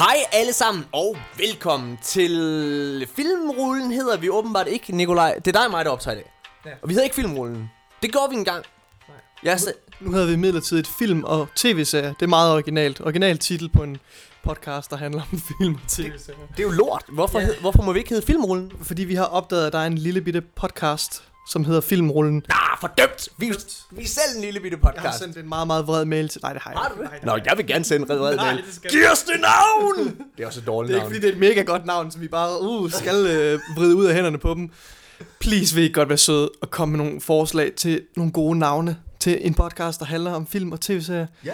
Hej alle sammen, og velkommen til Filmrullen hedder vi åbenbart ikke, Nikolaj. Det er dig og mig, der optager det. Ja. Og vi hedder ikke Filmrullen. Det gjorde vi engang. Nej. Jeg er Nu hedder vi midlertidigt film- og tv-serie. Det er meget originalt. Original titel på en podcast, der handler om film og tv-serier. det er jo lort. Hvorfor, Ja. hed, hvorfor må vi ikke hedde Filmrullen? Fordi vi har opdaget, at der er en lille bitte podcast, som hedder Filmrullen. Ah, fordømt! Vi, vi er selv en lille bitte Jeg har podcast. sendt en meget, meget vred mail til... Nej, det har jeg Har du det? Nå, jeg vil gerne sende en red red Nej, mail. Giv os det navn! Det er også et dårligt Det er ikke, navn. fordi det er et mega godt navn, som vi bare uh, skal øh, vride ud af hænderne på dem. Please vil I godt være søde og komme med nogle forslag til nogle gode navne til en podcast, der handler om film og tv-serier. Ja.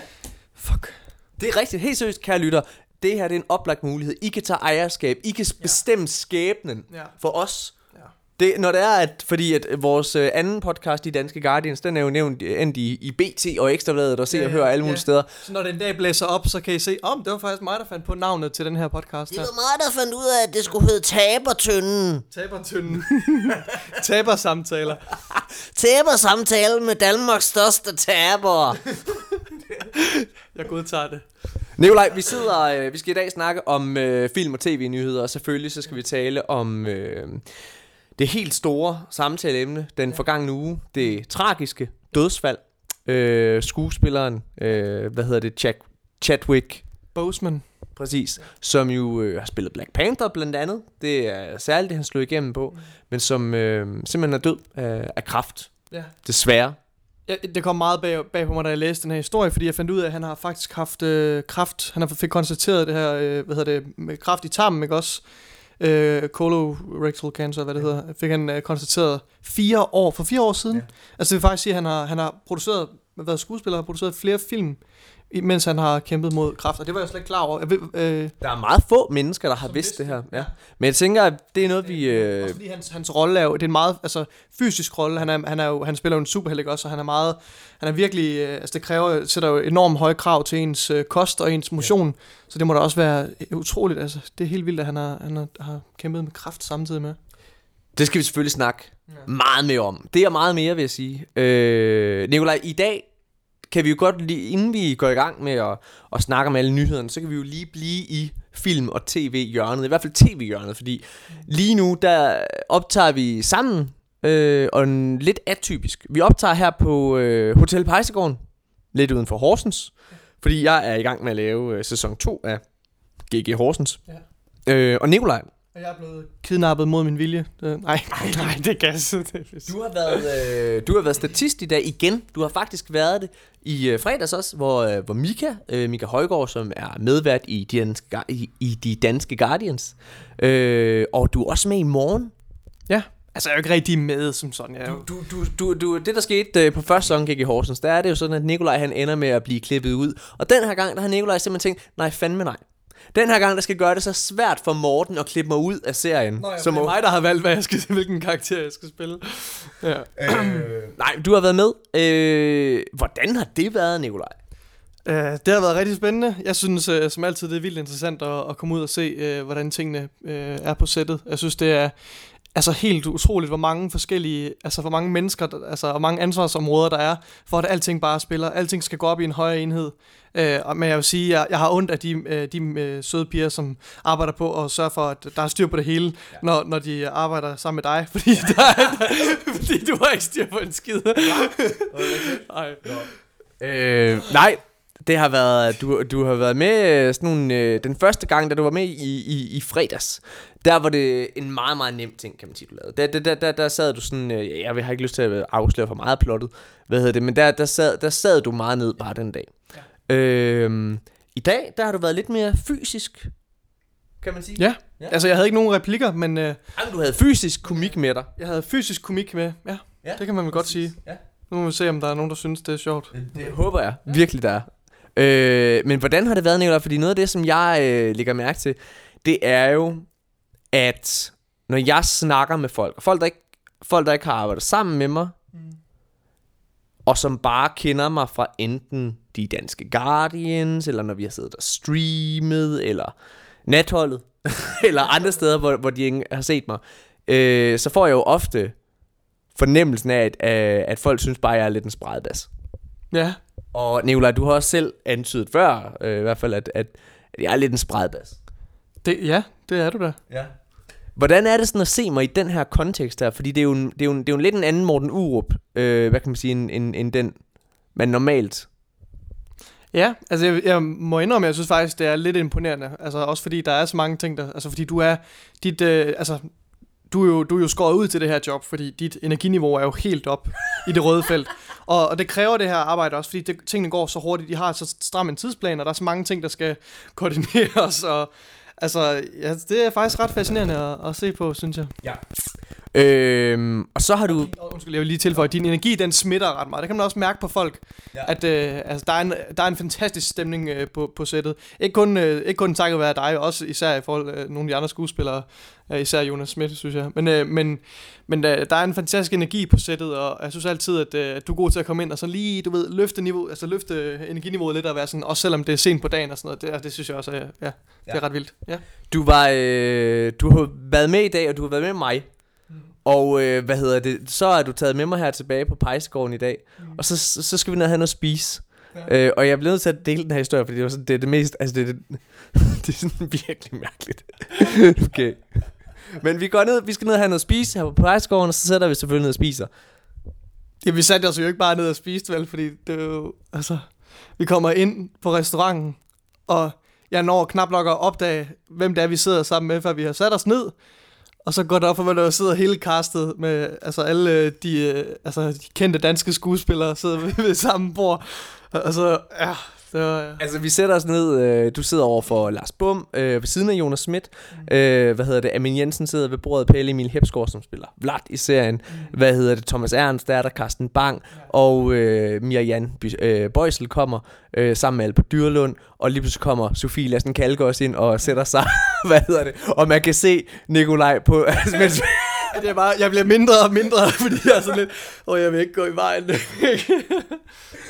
Fuck. Det er rigtigt. Helt seriøst, kære lytter. Det her det er en oplagt mulighed. I kan tage ejerskab. I kan bestemme skæbnen Ja. for os. Det, når det er, at, fordi at vores øh, anden podcast, De Danske Guardians, den er jo nævnt øh, endt i, i BT og Ekstrabladet og se Ja, og høre alle mulige ja. steder. Så når det en dag blæser op, så kan I se, om oh, det var faktisk mig, der fandt på navnet til den her podcast her. mig, der fandt ud af, at det skulle hedde Tabertønden. Tabertynden. Tabersamtaler. Tabersamtale med Danmarks største taber. Jeg godtager det. Nikolaj, vi sidder, øh, vi skal i dag snakke om øh, film og tv-nyheder, og selvfølgelig så skal vi tale om øh, det helt store samtaleemne den forgangne uge. Det tragiske dødsfald. Øh, skuespilleren, øh, hvad hedder det, Jack, Chadwick, Boseman. præcis, som jo øh, har spillet Black Panther blandt andet. Det er særligt det, han slog igennem på, men som øh, simpelthen er død af, af kraft, Ja. desværre. Ja, det kom meget bag, bag på mig, da jeg læste den her historie, fordi jeg fandt ud af, at han har faktisk haft øh, kraft. Han har fik konstateret det her, øh, hvad hedder det, med kraft i tarmen, ikke også? Øh, colorectal cancer, hvad det hedder, fik han øh, konstateret fire år, for fire år siden. Ja. Ja. Altså det vil faktisk sige, at han har, han har produceret, været skuespiller, har produceret flere film, mens han har kæmpet mod kræft, og det var jeg slet ikke klar over. Jeg ved, øh, Der er meget få mennesker, der har vidst det her. Ja. ja. Men jeg tænker, at det er noget, vi... Øh, Også fordi hans, hans rolle er jo, det er en meget altså, fysisk rolle. Han, er, han, er jo, han spiller jo en superhelt, ikke også? Så han er meget, han er virkelig, øh, altså det kræver, sætter jo enormt høje krav til ens øh, kost og ens motion. Så det må da også være utroligt, altså. Det er helt vildt, at han har, han har, har kæmpet med kraft samtidig med. det skal vi selvfølgelig snakke Ja. meget mere om. Det er meget mere, vil jeg sige. Øh, Nikolaj, i dag kan vi jo godt lige, inden vi går i gang med at, at snakke om alle nyhederne, så kan vi jo lige blive i film- og tv-hjørnet, i hvert fald tv-hjørnet, fordi lige nu, der optager vi sammen, øh, og en, lidt atypisk. Vi optager her på øh, Hotel Pejsegården, lidt uden for Horsens, fordi jeg er i gang med at lave øh, sæson 2 af GG Horsens. Ja. Øh, og Nikolaj, Og jeg er blevet kidnappet mod min vilje. Øh, nej, nej, det kan jeg det er Du har været, øh, du har været statist i dag igen. Du har faktisk været det i øh, fredags også, hvor, øh, hvor Mika, øh, Mika Højgaard, som er medvært i de danske, i, i de danske Guardians, øh, og du er også med i morgen. Ja, altså jeg er jo ikke rigtig med som sådan. Jeg er Du, du, du, du, det der skete øh, på første sæson gik i Horsens, der er det jo sådan, at Nikolaj han ender med at blive klippet ud. Og den her gang, der har Nikolaj simpelthen tænkt, nej fandme nej. Den her gang, der skal gøre det så svært for Morten at klippe mig ud af serien. Nå, ja, som det er mig, der har valgt, hvad jeg skal, hvilken karakter jeg skal spille. Ja. øh, nej, du har været med. Øh, hvordan har det været, Nikolaj? Uh, det har været rigtig spændende. Jeg synes uh, som altid, det er vildt interessant at, at komme ud og se, uh, hvordan tingene uh, er på sættet. Jeg synes, det er altså helt utroligt, hvor mange forskellige, altså hvor mange mennesker, der, altså hvor mange ansvarsområder der er, for at alting bare spiller. Alting skal gå op i en højere enhed. Og- men jeg vil sige, jeg, jeg har ondt af de, uh, de uh, søde piger, som arbejder på at sørge for, at der er styr på det hele, ja. når, når de arbejder sammen med dig. Fordi, der, er, fordi du har ikke styr på en skid. Nej. Øh, nej, det har været, du, du har været med øh, sådan nogle, øh, den første gang, da du var med i, i, i fredags, der var det en meget, meget nem ting, kan man sige, du lavede. Der, der, der, der, der sad du sådan, øh, jeg har ikke lyst til at afsløre for meget plottet, hvad hedder det, men der, der, sad, der sad du meget ned bare den dag. Ja. Øh, I dag, der har du været lidt mere fysisk, kan man sige. Ja. Ja. altså jeg havde ikke nogen replikker, men... Uh, Jamen, du havde fysisk komik med dig. Jeg havde fysisk komik med, ja. Ja, det kan man vel godt sige. Ja. Nu må vi se, om der er nogen, der synes, det er sjovt. Det håber jeg virkelig, der er. Øh, men hvordan har det været, Nicolai? Fordi noget af det, som jeg øh, lægger mærke til, det er jo, at når jeg snakker med folk, og folk, der ikke, folk, der ikke har arbejdet sammen med mig, mm. og som bare kender mig fra enten de danske Guardians, eller når vi har siddet og streamet, eller natholdet, eller andre steder, hvor, hvor de ikke har set mig, øh, så får jeg jo ofte fornemmelsen af, at, øh, at folk synes bare, at jeg er lidt en spredbas. Ja, Og Nicolaj, du har også selv antydet før, øh, i hvert fald, at, at, Jeg er lidt en spredbas. Det, ja, det er du da. Ja. Hvordan er det sådan at se mig i den her kontekst her? Fordi det er jo, en, det er jo, en, det er jo en lidt en anden Morten Urup, øh, hvad kan man sige, end, end, end den, man normalt... Ja, altså jeg, jeg må indrømme, at jeg synes faktisk, det er lidt imponerende. Altså også fordi der er så mange ting, der... Altså fordi du er... Dit, øh, altså, du er, jo, du er jo skåret ud til det her job, fordi dit energiniveau er jo helt op i det røde felt. Og, og det kræver det her arbejde også, fordi det, tingene går så hurtigt. De har så stram en tidsplan, og der er så mange ting, der skal koordineres. Og, altså, ja, det er faktisk ret fascinerende at, at se på, synes jeg. Ja. Øhm, og så har du... Undskyld, jeg vil lige tilføje, at din energi, den smitter ret meget. Det kan man også mærke på folk, ja. at øh, altså, der, er en, der er en fantastisk stemning øh, på, på sættet. Ikke kun, øh, ikke kun takket være dig, også især i forhold til øh, nogle af de andre skuespillere, øh, især Jonas Schmidt, synes jeg. Men, øh, men, men øh, der er en fantastisk energi på sættet, og jeg synes altid, at, øh, at du er god til at komme ind og så lige, du ved, løfte, niveau, altså løfte energiniveauet lidt og være sådan, også selvom det er sent på dagen og sådan noget. Det, det synes jeg også er, ja, ja. det er ret vildt. Ja. Du, var, øh, du har været med i dag, og du har været med mig og øh, hvad hedder det, så er du taget med mig her tilbage på Pejsegården i dag, mm. og så, så skal vi ned og have noget at spise. Ja. Øh, og jeg bliver nødt til at dele den her historie, fordi det, var sådan, det er det mest, altså det er, det, det er sådan virkelig mærkeligt. okay. Men vi går ned, vi skal ned og have noget at spise her på Pejsegården, og så sætter vi selvfølgelig ned og spiser. Ja, vi satte os jo ikke bare ned og spiste, vel, fordi det er jo, altså, vi kommer ind på restauranten, og jeg når knap nok at opdage, hvem det er, vi sidder sammen med, før vi har sat os ned. Og så går det op for mig, når jeg sidder hele castet med altså alle øh, de, øh, altså, de kendte danske skuespillere sidder ved, ved samme bord. Og så, ja, var, ja. Altså, vi sætter os ned. Øh, du sidder over for Lars Bum, øh, ved siden af Jonas Schmidt. Mm. Øh, hvad hedder det? Amin Jensen sidder ved bordet. Pelle Emil Hepsgaard, som spiller Vlad i serien. Mm. Hvad hedder det? Thomas Ernst, der er der Carsten Bang. Ja. Og øh, Mia Jan øh, Bøjsel kommer øh, sammen med Alper Dyrlund. Og lige pludselig kommer Sofie Lassen Kalke også ind og sætter sig. hvad hedder det? Og man kan se Nikolaj på... Altså, mens, det er bare, jeg bliver mindre og mindre, fordi jeg er sådan lidt, og jeg vil ikke gå i vejen.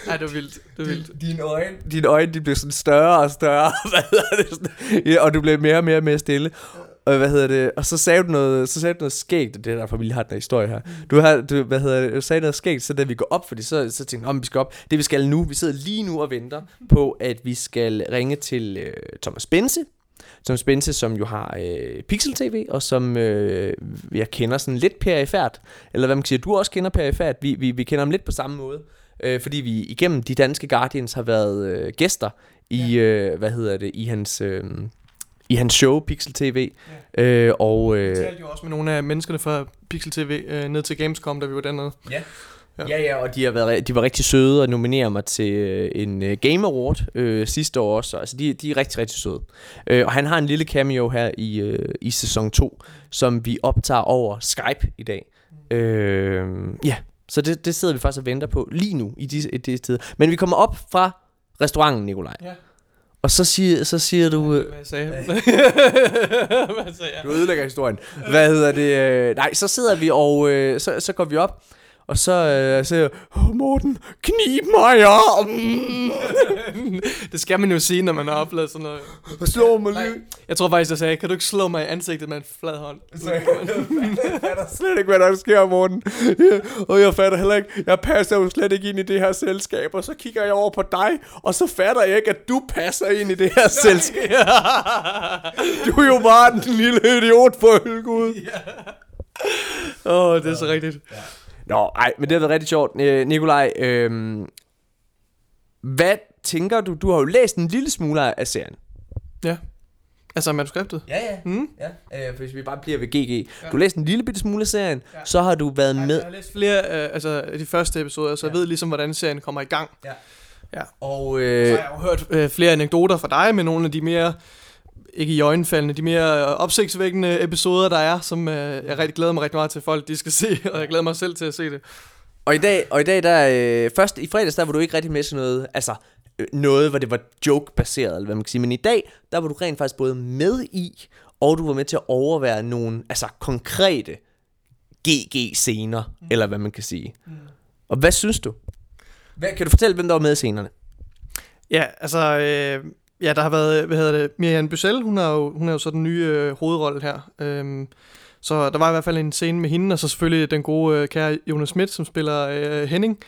Nej, det er vildt. Det er vildt. Dine øjne, dine øjne de bliver sådan større og større, hvad hedder det? Sådan, ja, og du bliver mere og mere og mere stille. Og hvad hedder det? Og så sagde du noget, så sagde du noget skægt, det er derfor vi lige har den her historie her. Du har, du, hvad hedder det, du sagde noget skægt, så da vi går op, fordi så, så tænkte jeg, vi skal op. Det vi skal nu, vi sidder lige nu og venter på, at vi skal ringe til øh, Thomas Bense, som Spense, som jo har øh, Pixel TV, og som øh, jeg kender sådan lidt perifært, eller hvad man kan sige, du også kender perifært, vi, vi, vi kender ham lidt på samme måde, øh, fordi vi igennem de danske Guardians har været øh, gæster i, ja. øh, hvad hedder det, i hans... Øh, i hans show, Pixel TV. Ja. Øh, og, øh, jeg talte jo også med nogle af menneskerne fra Pixel TV øh, ned til Gamescom, da vi var dernede. Ja. Ja. ja, ja, og de, har været, de var rigtig søde og nominerer mig til øh, en uh, Game Award øh, sidste år også. Altså, de, de er rigtig, rigtig søde. Øh, og han har en lille cameo her i, øh, i sæson 2, som vi optager over Skype i dag. Øh, ja, så det, det sidder vi faktisk og venter på lige nu i det, i det sted. Men vi kommer op fra restauranten, Nikolaj. Ja. Og så siger, så siger du... Hvad sagde jeg? Hvad sagde jeg? Du ødelægger historien. Hvad hedder det? Øh, nej, så sidder vi, og øh, så, så går vi op. Og så øh, siger jeg, oh, Morten, knib mig om. det skal man jo sige, når man har oplevet sådan noget. Slå mig lige. Jeg tror faktisk, jeg sagde, kan du ikke slå mig i ansigtet med en flad hånd? Så jeg fatter slet ikke, hvad der sker, Morten. Og jeg fatter heller ikke, jeg passer jo slet ikke ind i det her selskab. Og så kigger jeg over på dig, og så fatter jeg ikke, at du passer ind i det her selskab. du er jo bare den lille idiot for Gud. Åh, oh, det er så rigtigt. Ja. Nå, ej, men det har været rigtig sjovt. Øh, Nikolaj, øh, hvad tænker du? Du har jo læst en lille smule af serien. Ja. Altså manuskriptet? Ja, ja. Mm. ja. Øh, hvis vi bare bliver ved GG. Ja. Du har læst en lille bitte smule af serien, ja. så har du været med... Jeg har læst flere øh, altså de første episoder, så ja. jeg ved ligesom, hvordan serien kommer i gang. Ja. Ja. Og, øh, så har jeg jo hørt øh, flere anekdoter fra dig med nogle af de mere ikke i øjenfaldende, de mere opsigtsvækkende episoder, der er, som øh, jeg rigtig glæder mig rigtig meget til folk, de skal se, og jeg glæder mig selv til at se det. Og i dag, og i dag der, øh, først i fredags, der var du ikke rigtig med til noget, altså øh, noget, hvor det var joke-baseret, eller hvad man kan sige, men i dag, der var du rent faktisk både med i, og du var med til at overvære nogle, altså konkrete GG-scener, mm. eller hvad man kan sige. Mm. Og hvad synes du? Hvad, kan du fortælle, hvem der var med i scenerne? Ja, altså, øh, Ja, der har været, hvad hedder det, Miriam Bussel, hun er jo, hun er jo så den nye øh, hovedrolle her. Øhm, så der var i hvert fald en scene med hende, og så selvfølgelig den gode øh, kære Jonas Schmidt, som spiller øh, Henning.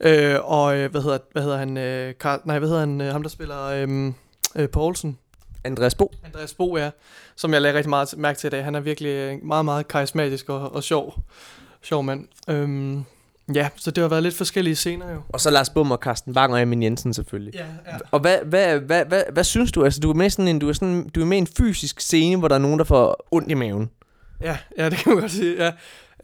Øh, og øh, hvad, hedder, hvad hedder han? Øh, Carl, nej, hvad hedder han? Øh, ham, der spiller øh, øh, Poulsen. Andreas Bo. Andreas Bo, ja, som jeg lagde rigtig meget mærke til i dag. Han er virkelig øh, meget, meget karismatisk og, og sjov, sjov mand. Øhm, ja, så det har været lidt forskellige scener jo. Og så Lars Bum og Carsten Bang og Amin Jensen selvfølgelig. Ja, ja. Og hvad, hvad, hvad, hvad, hvad synes du? Altså, du er med sådan en, du er sådan, du er med en fysisk scene, hvor der er nogen, der får ondt i maven. Ja, ja, det kan man godt sige, ja.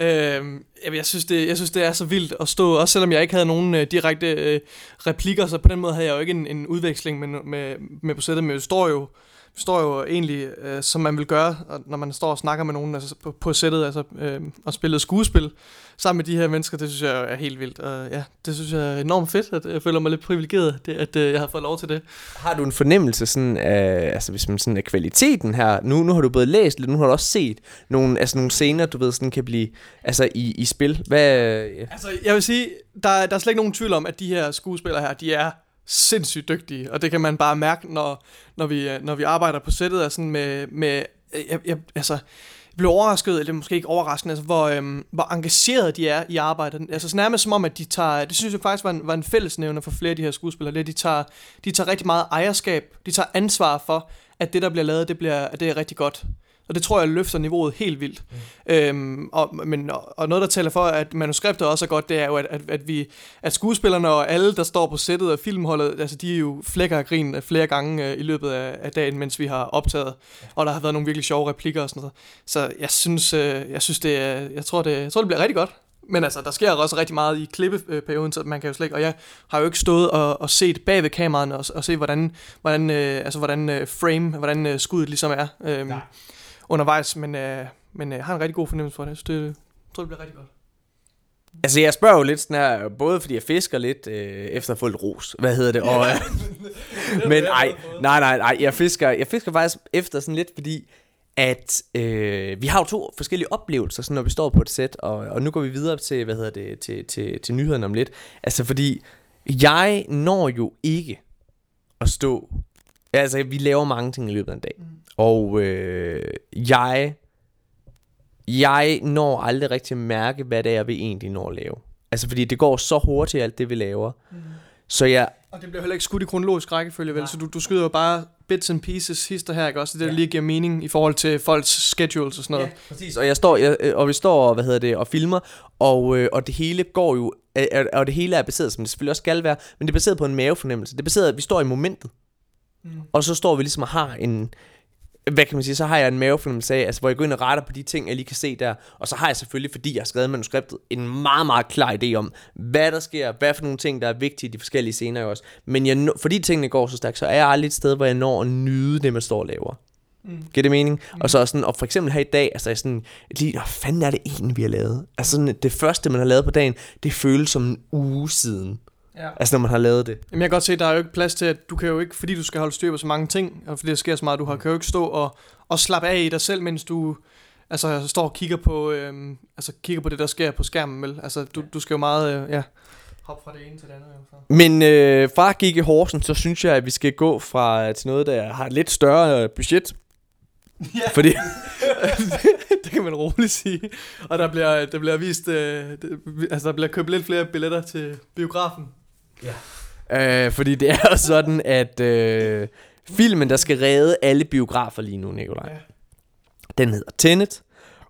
Øhm, jeg, synes det, jeg synes, det er så vildt at stå, også selvom jeg ikke havde nogen øh, direkte øh, replikker, så på den måde havde jeg jo ikke en, en udveksling med, med, med på sættet, men vi står jo, står jo egentlig, øh, som man vil gøre, når man står og snakker med nogen altså, på, på sættet, altså, øh, og spiller skuespil sammen med de her mennesker, det synes jeg er helt vildt. Og ja, det synes jeg er enormt fedt, at jeg føler mig lidt privilegeret, det, at øh, jeg har fået lov til det. Har du en fornemmelse sådan af, altså hvis man sådan af kvaliteten her, nu, nu har du både læst lidt, nu har du også set nogle, altså nogle scener, du ved, sådan kan blive altså i, i spil. Hvad, ja. Altså, jeg vil sige, der, der er slet ikke nogen tvivl om, at de her skuespillere her, de er sindssygt dygtige, og det kan man bare mærke, når, når, vi, øh, når vi arbejder på sættet, altså med, med øh, jeg, jeg, altså, jeg blev overrasket, eller måske ikke overraskende, altså, hvor, øhm, hvor engageret de er i arbejdet. Altså så nærmest som om, at de tager, det synes jeg faktisk var en, var en fællesnævner for flere af de her skuespillere, det de tager, de tager rigtig meget ejerskab, de tager ansvar for, at det, der bliver lavet, det, bliver, at det er rigtig godt. Og det tror jeg løfter niveauet helt vildt. Mm. Øhm, og, men, og noget, der taler for, at manuskriptet også er godt, det er jo, at, at, at, vi, at skuespillerne og alle, der står på sættet af filmholdet, altså de er jo flækker af grin flere gange øh, i løbet af, af dagen, mens vi har optaget. Og der har været nogle virkelig sjove replikker og sådan noget. Så jeg synes, øh, jeg synes det, jeg tror, det, jeg tror, det bliver rigtig godt. Men altså, der sker også rigtig meget i klippeperioden, så man kan jo slet ikke, og jeg har jo ikke stået og, og set bag ved kameraet og, og se, hvordan, hvordan, øh, altså, hvordan øh, frame, hvordan øh, skuddet ligesom er. Øh, undervejs, men, øh, men øh, har en rigtig god fornemmelse for det, så det jeg tror, det bliver rigtig godt. Altså jeg spørger jo lidt sådan her, både fordi jeg fisker lidt øh, efter at få lidt ros, hvad hedder det, og, øh, men ej, nej, nej, nej, jeg fisker, jeg fisker faktisk efter sådan lidt, fordi at øh, vi har jo to forskellige oplevelser, sådan når vi står på et sæt, og, og nu går vi videre til, hvad hedder det, til, til, til nyhederne om lidt, altså fordi jeg når jo ikke at stå, altså vi laver mange ting i løbet af en dag, mm. Og øh, jeg, jeg når aldrig rigtig at mærke, hvad det er, vi egentlig når at lave. Altså fordi det går så hurtigt alt det, vi laver. Mm. Så jeg... Og det bliver heller ikke skudt i kronologisk rækkefølge, vel? Så du, du skyder jo bare bits and pieces hister her, ikke også? Det der ja. lige giver mening i forhold til folks schedules og sådan noget. Ja, præcis. Og, jeg står, jeg, og vi står og, hvad hedder det, og filmer, og, øh, og det hele går jo, og det hele er baseret, som det selvfølgelig også skal være, men det er baseret på en mavefornemmelse. Det er baseret, at vi står i momentet. Mm. Og så står vi ligesom og har en, hvad kan man sige, så har jeg en mavefornemmelse af, altså, hvor jeg går ind og retter på de ting, jeg lige kan se der. Og så har jeg selvfølgelig, fordi jeg har skrevet manuskriptet, en meget, meget klar idé om, hvad der sker, hvad for nogle ting, der er vigtige i de forskellige scener også. Men jeg, fordi tingene går så stærkt, så er jeg aldrig et sted, hvor jeg når at nyde det, man står og laver. Mm. Giver det mening? Mm. Og så sådan, og for eksempel her i dag, altså sådan, lige, hvad fanden er det egentlig, vi har lavet? Altså sådan, det første, man har lavet på dagen, det føles som en uge siden. Ja. Altså når man har lavet det. Jamen jeg kan godt se, at der er jo ikke plads til, at du kan jo ikke, fordi du skal holde styr på så mange ting, og fordi der sker så meget, du har, kan jo ikke stå og, og slappe af i dig selv, mens du altså, står og kigger på, øhm, altså, kigger på det, der sker på skærmen. Vel? Altså du, du skal jo meget, øh, ja, hoppe fra det ene til det andet. Så. Men øh, fra Gigi Horsen, så synes jeg, at vi skal gå fra til noget, der har et lidt større budget. Ja. Fordi det kan man roligt sige. Og der bliver, der bliver vist, øh, det, altså der bliver købt lidt flere billetter til biografen. Ja. Øh, fordi det er sådan, at øh, filmen, der skal redde alle biografer lige nu, Nikolaj, ja. den hedder Tenet,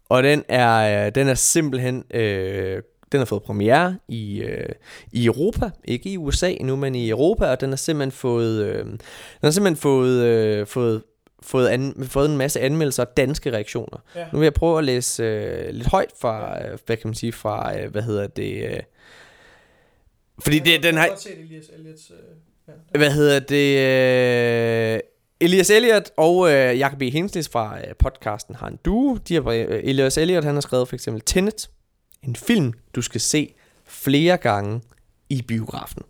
og den er, øh, den er simpelthen... Øh, den har fået premiere i, øh, i Europa, ikke i USA endnu, men i Europa, og den har simpelthen fået, øh, den har simpelthen fået, øh, fået, fået, an, fået en masse anmeldelser og danske reaktioner. Ja. Nu vil jeg prøve at læse øh, lidt højt fra, øh, hvad kan man sige, fra, øh, hvad hedder det, øh, fordi det, den har... Jeg set Elias Elliots, øh, ja. Hvad hedder det? Øh, Elias Elliot og øh, Jacob B. Henslis fra øh, podcasten har en duo. De har, øh, Elias Elliot han har skrevet for eksempel Tenet. En film, du skal se flere gange i biografen.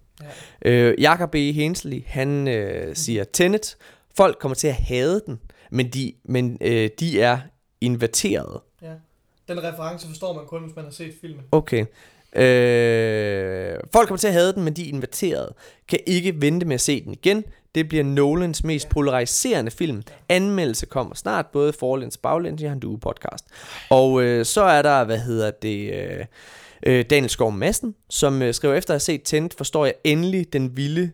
Ja. Øh, Jacob B. Hensley, han øh, siger Tenet. Folk kommer til at hade den, men de, men, øh, de er inverteret. Ja. Den reference forstår man kun, hvis man har set filmen. Okay. Øh, folk kommer til at have den, men de er inviteret. Kan ikke vente med at se den igen. Det bliver Nolans mest polariserende film. Anmeldelse kommer snart, både forlæns og baglæns i han du podcast. Og øh, så er der, hvad hedder det... Øh, øh, Daniel Skov Madsen, som øh, skriver efter at have set Tent, forstår jeg endelig den vilde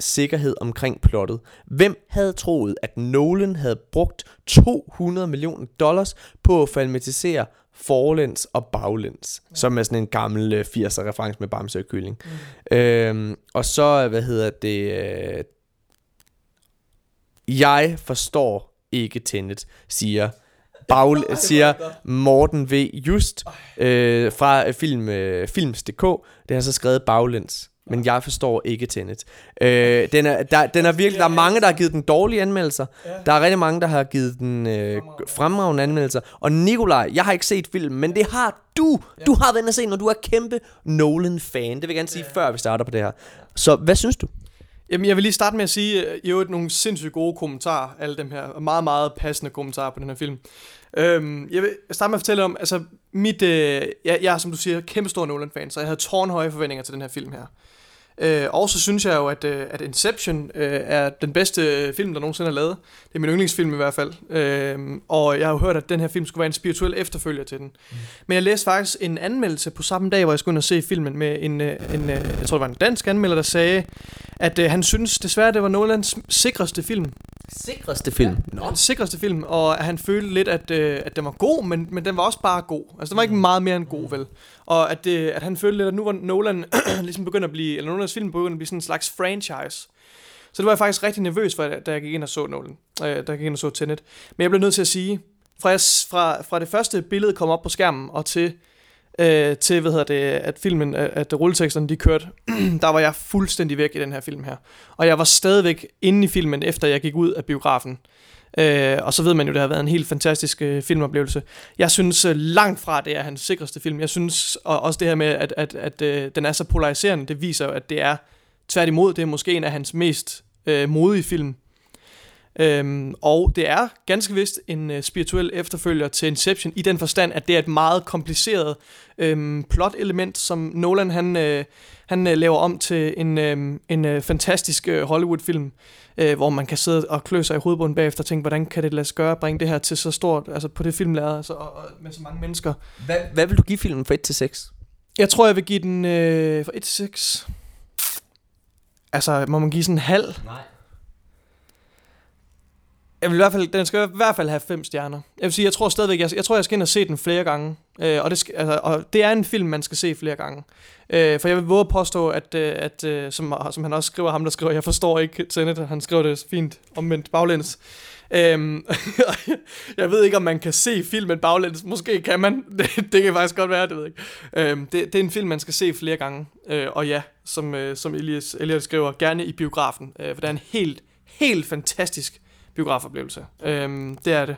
sikkerhed omkring plottet. Hvem havde troet, at Nolan havde brugt 200 millioner dollars på at filmatisere forlæns og baglæns, ja. som er sådan en gammel øh, 80'er reference med Bamse og Kylling. Mm. Øhm, og så, hvad hedder det, øh, jeg forstår ikke Tenet, siger Bag, siger Morten V. Just øh, fra film, øh, Films.dk. Det har så skrevet baglæns. Men jeg forstår ikke Tenet. Øh, den, er, der, den er virkelig, der er mange, der har givet den dårlige anmeldelser. Der er rigtig mange, der har givet den øh, fremragende anmeldelser. Og Nikolaj, jeg har ikke set filmen, men det har du. Du har været inde og se, når du er kæmpe Nolan-fan. Det vil jeg gerne sige, før vi starter på det her. Så hvad synes du? Jamen, jeg vil lige starte med at sige, at jo nogle sindssygt gode kommentarer, alle dem her, meget, meget passende kommentarer på den her film. Øhm, jeg vil starte med at fortælle om, altså, mit, øh, jeg, jeg er, som du siger, kæmpe stor Nolan-fan, så jeg havde tårnhøje forventninger til den her film her. Øh, og så synes jeg jo, at, øh, at Inception øh, er den bedste film, der nogensinde er lavet. Det er min yndlingsfilm i hvert fald. Øh, og jeg har jo hørt, at den her film skulle være en spirituel efterfølger til den. Mm. Men jeg læste faktisk en anmeldelse på samme dag, hvor jeg skulle ind og se filmen med en, øh, en jeg tror det var en dansk anmelder, der sagde, at øh, han synes desværre, det var Nolans sikreste film. Sikreste film? Ja, no. sikreste film, og han følte lidt, at, øh, at den var god, men, men den var også bare god. Altså, den var ikke meget mere end god, vel? Og at, det, at han følte lidt, at nu var Nolan ligesom begyndt at blive, eller Nolans film begyndte at blive sådan en slags franchise. Så det var jeg faktisk rigtig nervøs for, da jeg gik ind og så Nolan, øh, da jeg gik ind og så Tenet. Men jeg blev nødt til at sige, fra, jeg, fra, fra det første billede kom op på skærmen, og til øh, til, hvad hedder det, at filmen, at rulleteksterne de kørte, der var jeg fuldstændig væk i den her film her. Og jeg var stadigvæk inde i filmen, efter jeg gik ud af biografen. Øh, og så ved man jo, det har været en helt fantastisk øh, filmoplevelse. Jeg synes øh, langt fra, det er hans sikreste film. Jeg synes og også det her med, at, at, at øh, den er så polariserende, det viser jo, at det er tværtimod, det er måske en af hans mest øh, modige film. Øhm, og det er ganske vist en uh, spirituel efterfølger til Inception i den forstand, at det er et meget kompliceret øhm, plot-element, som Nolan han, øh, han øh, laver om til en, øh, en øh, fantastisk øh, Hollywood-film, øh, hvor man kan sidde og klø sig i hovedbunden bagefter og tænke, hvordan kan det lade sig gøre at bringe det her til så stort, altså på det filmlærer, altså, og, og med så mange mennesker. Hvad, hvad vil du give filmen for 1 til 6? Jeg tror, jeg vil give den øh, for 1 til 6. Altså, må man give sådan en halv? Nej. Jeg vil i hvert fald, den skal i hvert fald have fem stjerner. Jeg vil sige, jeg tror stadigvæk, jeg, jeg tror, jeg skal ind og se den flere gange. Øh, og, det skal, altså, og det er en film, man skal se flere gange. Øh, for jeg vil våge at påstå, at, øh, at øh, som, som han også skriver, ham der skriver, jeg forstår ikke Tenet, han skriver det fint omvendt baglæns. Øhm, jeg ved ikke, om man kan se filmen baglæns. Måske kan man. Det, det kan faktisk godt være, det ved jeg ikke. Øhm, det, det er en film, man skal se flere gange. Øh, og ja, som, øh, som Elias, Elias skriver, gerne i biografen. Øh, for det er en helt, helt fantastisk biografoplevelse. Øhm, det er det.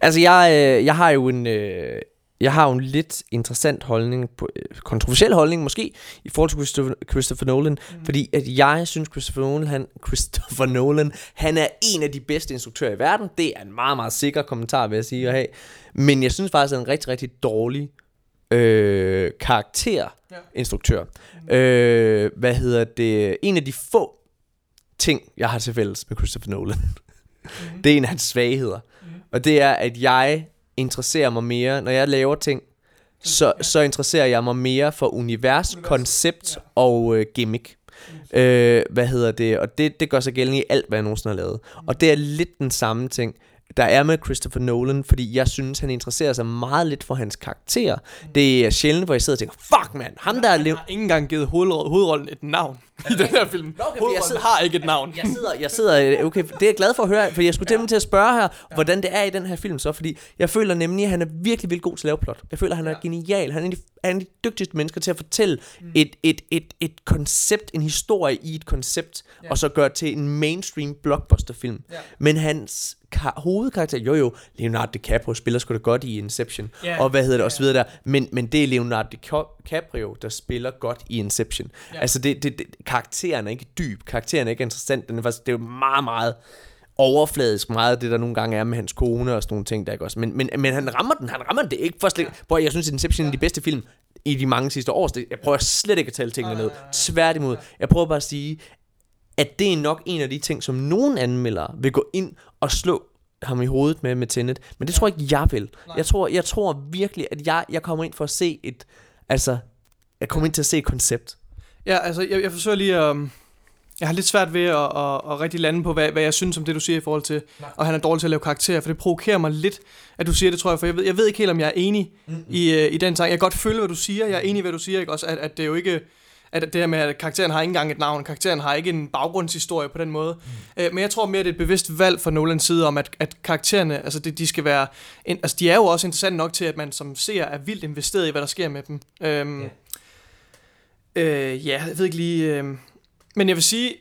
Altså, jeg, øh, jeg har jo en... Øh, jeg har jo en lidt interessant holdning, på, øh, kontroversiel holdning måske, i forhold til Christopher, Christopher Nolan, mm. fordi at jeg synes, Christopher Nolan, han, Christopher Nolan, han er en af de bedste instruktører i verden. Det er en meget, meget sikker kommentar, vil jeg sige at have. Men jeg synes faktisk, at han er en rigtig, rigtig dårlig øh, karakterinstruktør. Ja. Mm. Øh, hvad hedder det? En af de få ting, jeg har til fælles med Christopher Nolan. Mm. det er en af hans svagheder. Mm. Og det er, at jeg interesserer mig mere, når jeg laver ting, så, så interesserer jeg mig mere for univers, univers. koncept ja. og øh, gimmick. Mm. Øh, hvad hedder det? Og det, det gør sig gældende i alt, hvad jeg nogensinde har lavet. Mm. Og det er lidt den samme ting der er med Christopher Nolan, fordi jeg synes, han interesserer sig meget lidt for hans karakter. Mm. Det er sjældent, hvor jeg sidder og tænker, fuck man, ham der er... Han har ikke engang givet hovedrollen et navn i den her film. Okay, jeg sidder, har ikke et navn. Jeg sidder, jeg sidder, okay, det er jeg glad for at høre, for jeg skulle ja. til at spørge her, hvordan det er i den her film så, fordi jeg føler nemlig, at han er virkelig, virkelig god til at lave plot. Jeg føler, at han er ja. genial. Han er en af de, de dygtigste mennesker til at fortælle mm. et, et, et, et koncept, en historie i et koncept, ja. og så gøre til en mainstream blockbuster-film. Ja. Men hans hovedkarakter, jo jo, Leonardo DiCaprio spiller sgu da godt i Inception, yeah. og hvad hedder det, og så videre der, men, men det er Leonardo DiCaprio, der spiller godt i Inception. Yeah. Altså, det, det, det, karakteren er ikke dyb, karakteren er ikke interessant, den er faktisk, det er jo meget, meget overfladisk meget af det, der nogle gange er med hans kone og sådan nogle ting, der ikke også. Men, men, men han rammer den, han rammer den, det er ikke for slet, hvor jeg synes, at Inception er de bedste film i de mange sidste år. Jeg prøver slet ikke at tale tingene ned. Tværtimod. Jeg prøver bare at sige, at det er nok en af de ting, som nogen anmeldere vil gå ind og slå ham i hovedet med med Tenet. Men det tror jeg ikke, jeg vil. Jeg tror, jeg tror virkelig, at jeg, jeg kommer ind for at se et... Altså, jeg kommer ind til at se et koncept. Ja, altså, jeg, jeg forsøger lige at... Um Jeg har lidt svært ved at, at, at rigtig lande på, hvad, hvad jeg synes om det, du siger i forhold til, Nej. og han er dårlig til at lave karakterer, for det provokerer mig lidt, at du siger det, tror jeg, for jeg ved, jeg ved ikke helt, om jeg er enig Mm-hmm. i, øh, i den tanke. Jeg kan godt følge, hvad du siger, jeg er enig i, hvad du siger, ikke? Også, at, at det er jo ikke, at det her med, at karakteren har ikke engang et navn, karakteren har ikke en baggrundshistorie på den måde, mm. øh, men jeg tror mere, det er et bevidst valg fra Nolans side om, at, at karaktererne, altså det, de skal være, en, altså de er jo også interessante nok til, at man som ser er vildt investeret i, hvad der sker med dem. Øhm, Ja. Øh, ja, jeg ved ikke lige... Øh, men jeg vil sige,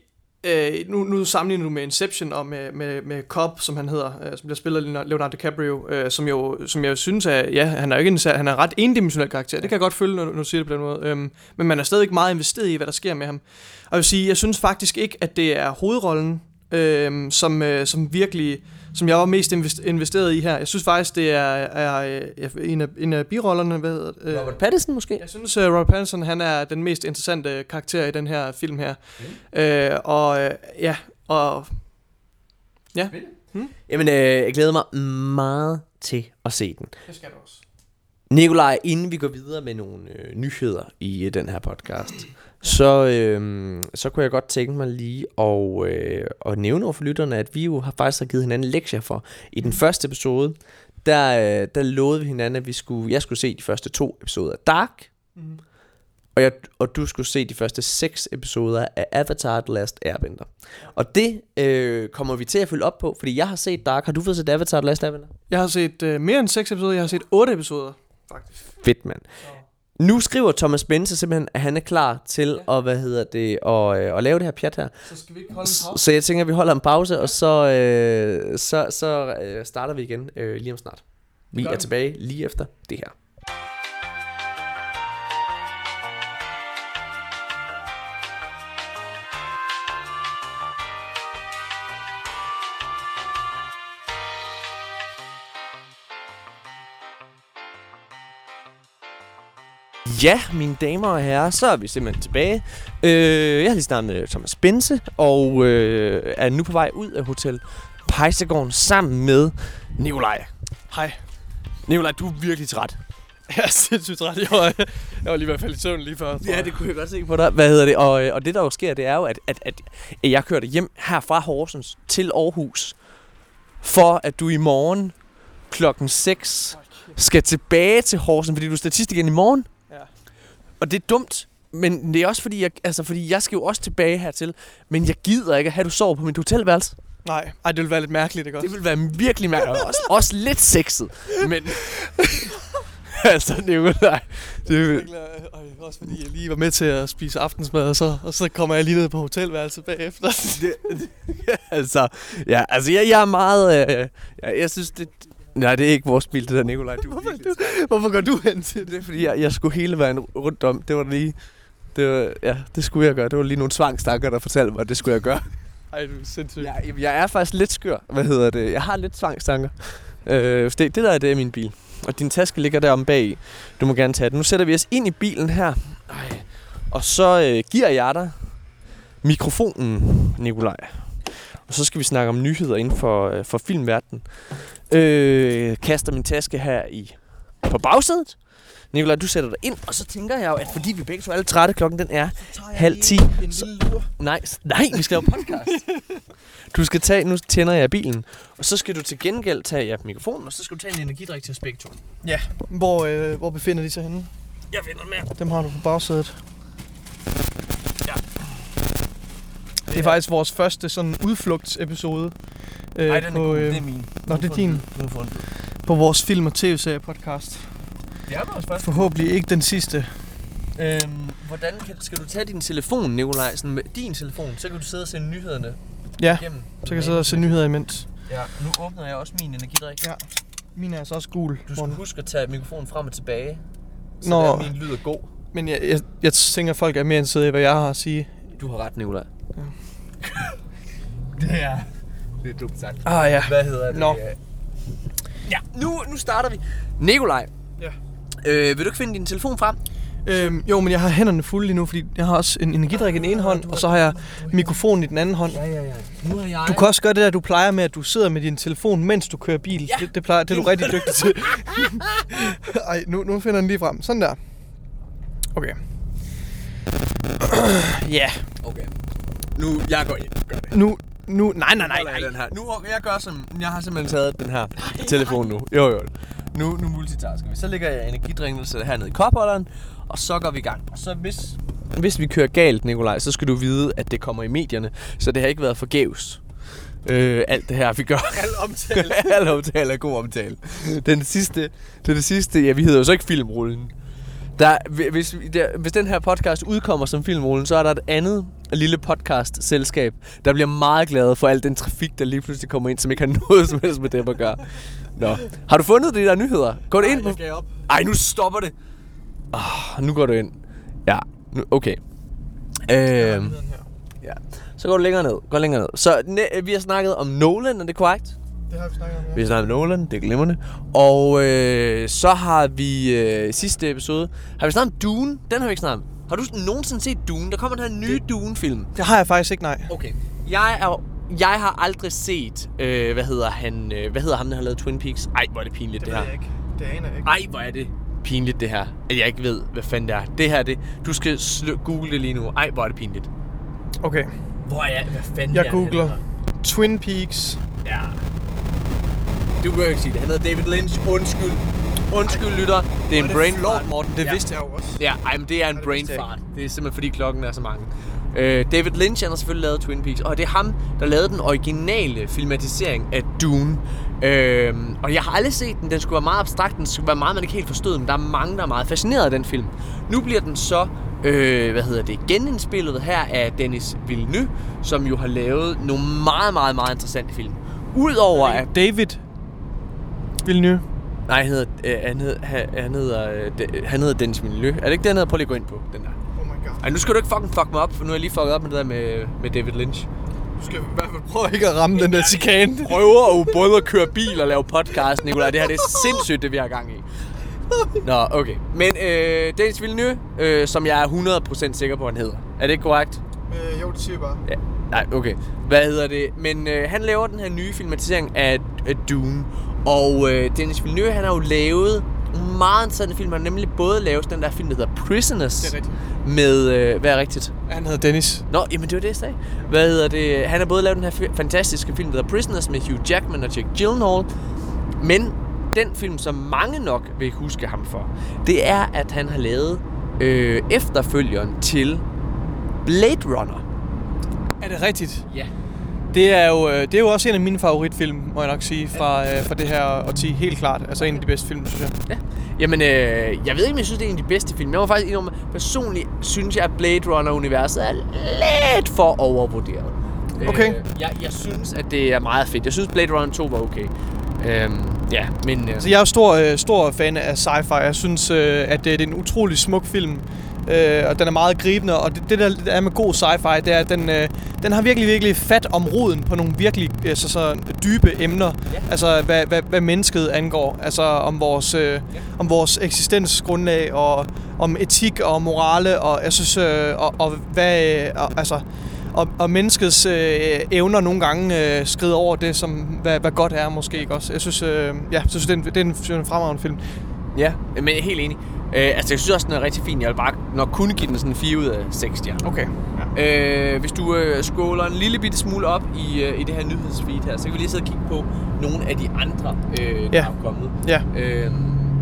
øh, nu, nu sammenligner du med Inception og med, med, med Cobb, som han hedder, øh, som bliver spillet af Leonardo DiCaprio, øh, som, jo, som jeg synes er, ja, han er jo ikke en, han er en ret endimensionel karakter. Det kan jeg godt følge, når, når du siger det på den måde. Øhm, men man er stadig meget investeret i, hvad der sker med ham. Og jeg vil sige, jeg synes faktisk ikke, at det er hovedrollen, øh, som, øh, som virkelig som jeg var mest invest- investeret i her. Jeg synes faktisk, det er, er øh, en, af, en af birollerne. Hvad hedder, det? øh, Robert Pattinson måske? jeg synes, uh, Robert Pattinson han er den mest interessante karakter i den her film her. Mm. Øh, og øh, ja, og Jamen, øh, jeg glæder mig meget til at se den. det skal du også. Nikolaj, inden vi går videre med nogle øh, nyheder i øh, den her podcast, så, øh, så kunne jeg godt tænke mig lige at, øh, at nævne over for lytterne, at vi jo har faktisk har givet hinanden lektier for. I den første episode, der, øh, der lovede vi hinanden, at vi skulle, jeg skulle se de første to episoder af Dark, Mm. og, jeg, og du skulle se de første seks episoder af Avatar The Last Airbender. Og det øh, kommer vi til at følge op på, fordi jeg har set Dark. Har du fået set Avatar The Last Airbender? Jeg har set øh, mere end 6 episoder, jeg har set 8 episoder. Faktisk. Fedt, mand. Nu skriver Thomas Bense simpelthen, at han er klar til at, hvad hedder det, at, øh, at lave det her pjat her. Så skal vi ikke holde S- Så jeg tænker, at vi holder en pause, og så, øh, så, så øh, starter vi igen øh, lige om snart. Vi er tilbage lige efter det her. Ja, mine damer og herrer, så er vi simpelthen tilbage. Øh, jeg har lige snakket med Thomas Bense, og øh, er nu på vej ud af Hotel Pejsegården sammen med Nikolaj. Hej. Nikolaj, du er virkelig træt. Jeg er sindssygt træt. Jeg var, jeg var lige i hvert fald i søvn lige før. tror jeg. kunne jeg godt se på dig. Hvad hedder det? Og, øh, og det der jo sker, det er jo, at, at, at jeg kørte hjem her fra Horsens til Aarhus, for at du i morgen klokken 6 skal tilbage til Horsens, fordi du er statist igen i morgen. Og det er dumt, men det er også fordi, jeg, altså fordi jeg skal jo også tilbage hertil, men jeg gider ikke at have, at du sover på mit hotelværelse. Nej, Ej, det ville være lidt mærkeligt, ikke også? Det vil være virkelig mærkeligt. Også, også lidt sexet, men... altså, det er jo nej. Det er, jo- øh, Ej, også fordi jeg lige var med til at spise aftensmad, og så, og så kommer jeg lige ned på hotelværelset bagefter. det, altså, ja, altså jeg, jeg er meget, øh, jeg, jeg synes det, nej det er ikke vores bil, det der Nikolaj, du Hvorfor, du, hvorfor går du hen til det? Er fordi, jeg, jeg skulle hele vejen rundt om, det var lige, det var, ja, det skulle jeg gøre, det var lige nogle tvangstanker, der fortalte mig, at det skulle jeg gøre. Ej, du er sindssygt. Jeg, jeg er faktisk lidt skør, hvad hedder det, jeg har lidt tvangstanker. Øh, det, det der er det er min bil, og din taske ligger deromme bag, du må gerne tage den. Nu sætter vi os ind i bilen her, Ej. og så øh, giver jeg dig mikrofonen, Nikolaj. Og så skal vi snakke om nyheder inden for, øh, for filmverdenen. Øh, kaster min taske her i på bagsædet. Nikolaj, du sætter dig ind, og så tænker jeg jo, at fordi vi begge to er lidt trætte, klokken den er halv ti. Så-. Nej, nej, vi skal lave podcast. du skal tage, nu tænder jeg bilen, og så skal du til gengæld tage ja, mikrofonen, og så skal du tage en energidrik til begge to. Hvor, øh, hvor befinder de sig henne? Jeg finder den mere. Dem har du på bagsædet. Det er faktisk vores første sådan udflugtsepisode øh, Nej, den på, øh, det er min. nå, det er din. På vores film- og tv-serie podcast. Det er vores første. Forhåbentlig ikke den sidste. Øhm, hvordan kan, skal du tage din telefon, Nikolaj? Sådan med din telefon, så kan du sidde og se nyhederne Ja, igennem. så kan jeg sidde og se nyheder imens. Ja, nu åbner jeg også min energidrik. Ja. Min er altså også gul. Du skal huske at tage mikrofonen frem og tilbage. Så Nå. der min lyd er god. Men jeg, jeg, jeg tænker, at folk er mere interesseret i, hvad jeg har at sige. Du har ret, Nikolaj. det er... Det er dumt sagt. Ah ja. Hvad hedder det? Nå. Ja, nu, nu starter vi. Nikolaj. Ja. Øh, vil du ikke finde din telefon frem? Øhm, jo, men jeg har hænderne fulde lige nu, fordi jeg har også en energidrik i den ene hånd, og så har jeg mikrofonen i den anden hånd. Ja, ja, ja. Nu har jeg... Du kan også gøre det der, du plejer med, at du sidder med din telefon, mens du kører bil. Ja. Det, det, plejer, det er du rigtig dygtig til. Ej, nu, nu finder den lige frem. Sådan der. Okay. Ja. Okay. Nu, jeg går ind. Gør det. Nu, nu, nej, nej, nej, nej. Den her. Nu, jeg gør som, jeg har simpelthen taget den her telefon nu. Jo, jo. Nu, nu multitasker vi. Så lægger jeg energidrinkelse hernede i kopholderen, og så går vi i gang. Og så hvis, hvis vi kører galt, Nikolaj, så skal du vide, at det kommer i medierne. Så det har ikke været forgæves. Øh, alt det her, vi gør. Al omtale. Al omtale er god omtale. Den sidste, det er det sidste, ja, vi hedder jo så ikke Filmrullen. Der, hvis, der, hvis den her podcast udkommer som Filmrullen, så er der et andet lille podcast-selskab, der bliver meget glade for al den trafik, der lige pludselig kommer ind, som ikke har noget som helst med det at gøre. Nå. Har du fundet de der nyheder? Går du ind på... Jeg op. Ej, nu stopper det. Oh, nu går du ind. Ja, nu, okay. Øhm, ja. Så går du længere ned. Går længere ned. Så ne- vi har snakket om Nolan, er det korrekt? Det har vi snakket om, Vi har snakket om Nolan, det er glimrende. Og øh, så har vi øh, sidste episode, har vi snakket om Dune? Den har vi ikke snakket om. Har du nogensinde set Dune? Der kommer den her nye Dune-film. Det har jeg faktisk ikke, nej. Okay. Jeg er jeg har aldrig set, øh, hvad hedder han, øh, hvad hedder ham, der har lavet Twin Peaks? Ej, hvor er det pinligt det, her. ikke. Det aner jeg ikke. Ej, hvor er det pinligt det her. At jeg ikke ved, hvad fanden det er. Det her, det, du skal sl- google det lige nu. Ej, hvor er det pinligt. Okay. Hvor er det? Hvad fanden Jeg er det, googler. Twin Peaks. Ja. Du kan ikke sige det. Han hedder David Lynch. Undskyld. Undskyld, lytter. Det er en brain fart. Morten. Det Ja. vidste jeg jo også. Ja, ej, men det er en det brain fart. Det er simpelthen fordi klokken er så mange. Øh, David Lynch han har selvfølgelig lavet Twin Peaks, og det er ham, der lavede den originale filmatisering af Dune. Øh, og jeg har aldrig set den. Den skulle være meget abstrakt. Den skulle være meget, man ikke helt forstod. Men der er mange, der er meget fascineret af den film. Nu bliver den så, øh, hvad hedder det, genindspillet her af Dennis Villeneuve, som jo har lavet nogle meget, meget, meget interessante film. Udover at David Villeneuve. Nej, han hedder, øh, han hedder, han, hedder, øh, de, han hedder Dennis Villeneuve. Er det ikke det, han hedder? Prøv lige at gå ind på den der. Oh my god. Ej, nu skal du ikke fucking fuck mig op, for nu har jeg lige fucket op med det der med, med David Lynch. Du skal i hvert fald prøve ikke at ramme den der chikane. Prøver jo både at køre bil og lave podcast, Nicolaj. Det her det er sindssygt, det vi har gang i. Nå, okay. Men øh, Dennis Villeneuve, øh, som jeg er 100% sikker på, han hedder. Er det ikke korrekt? Øh, jo, det siger jeg bare. Ja. Nej, okay. Hvad hedder det? Men øh, han laver den her nye filmatisering af, af Dune. Og øh, Dennis Villeneuve, han har jo lavet meget interessante film. Han har nemlig både lavet den der film, der hedder Prisoners. Det er rigtigt. Med, øh, hvad er rigtigt? Han hedder Dennis. Nå, jamen det var det, jeg sagde. Hvad hedder det? Han har både lavet den her fantastiske film, der hedder Prisoners med Hugh Jackman og Jake Gyllenhaal. Men den film, som mange nok vil huske ham for, det er, at han har lavet øh, efterfølgeren til Blade Runner. Er det rigtigt? Ja. Det er jo, øh, det er jo også en af mine favoritfilm, må jeg nok sige, fra, øh, fra det her årti. Helt klart. Altså en af de bedste film, synes jeg. Ja. Jamen, øh, jeg ved ikke, om jeg synes, det er en af de bedste film. Jeg må faktisk indrømme, personligt synes jeg, at Blade Runner-universet er lidt for overvurderet. Okay. Øh, jeg, jeg synes, at det er meget fedt. Jeg synes, Blade Runner 2 var okay. Øhm, ja, men... Øh, Så jeg er jo stor, øh, stor fan af sci-fi. Jeg synes, øh, at det er en utrolig smuk film. Øh, og den er meget gribende, og det, det der er med god sci-fi, det er, at den, øh, den har virkelig, virkelig fat om roden på nogle virkelig øh, så, så dybe emner. Ja. Altså, hvad, hvad, hvad mennesket angår. Altså, om vores, øh, om vores eksistensgrundlag, og om etik og morale, og jeg synes, øh, og, og hvad, øh, og, altså, og, og menneskets øh, evner nogle gange øh, skrider over det, som hvad, hvad godt er måske ikke også. Jeg synes, øh, ja, jeg synes det er en, det er en, en fremragende film. Ja, men jeg er helt enig. Øh, altså, jeg synes også, den er rigtig fin. Jeg vil bare nok kunne give den sådan 4 ud af 6 stjerner. Okay. Øh, hvis du øh, scroller en lille bitte smule op i, øh, i det her nyhedsfeed her, så kan vi lige sidde og kigge på nogle af de andre, øh, der Ja. er kommet. Ja. Øh,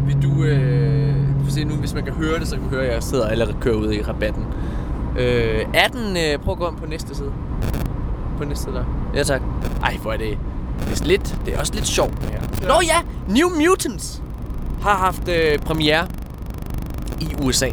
vil du... Øh, se nu, hvis man kan høre det, så kan man høre, at jeg sidder eller kører ud i rabatten. Øh, er den... Øh, prøv at gå ind på næste side. På næste side der. Ja, tak. Ej, hvor er det... Det er, lidt, det er også lidt sjovt, det her. Ja. Nå ja! New Mutants har haft øh, premiere i USA.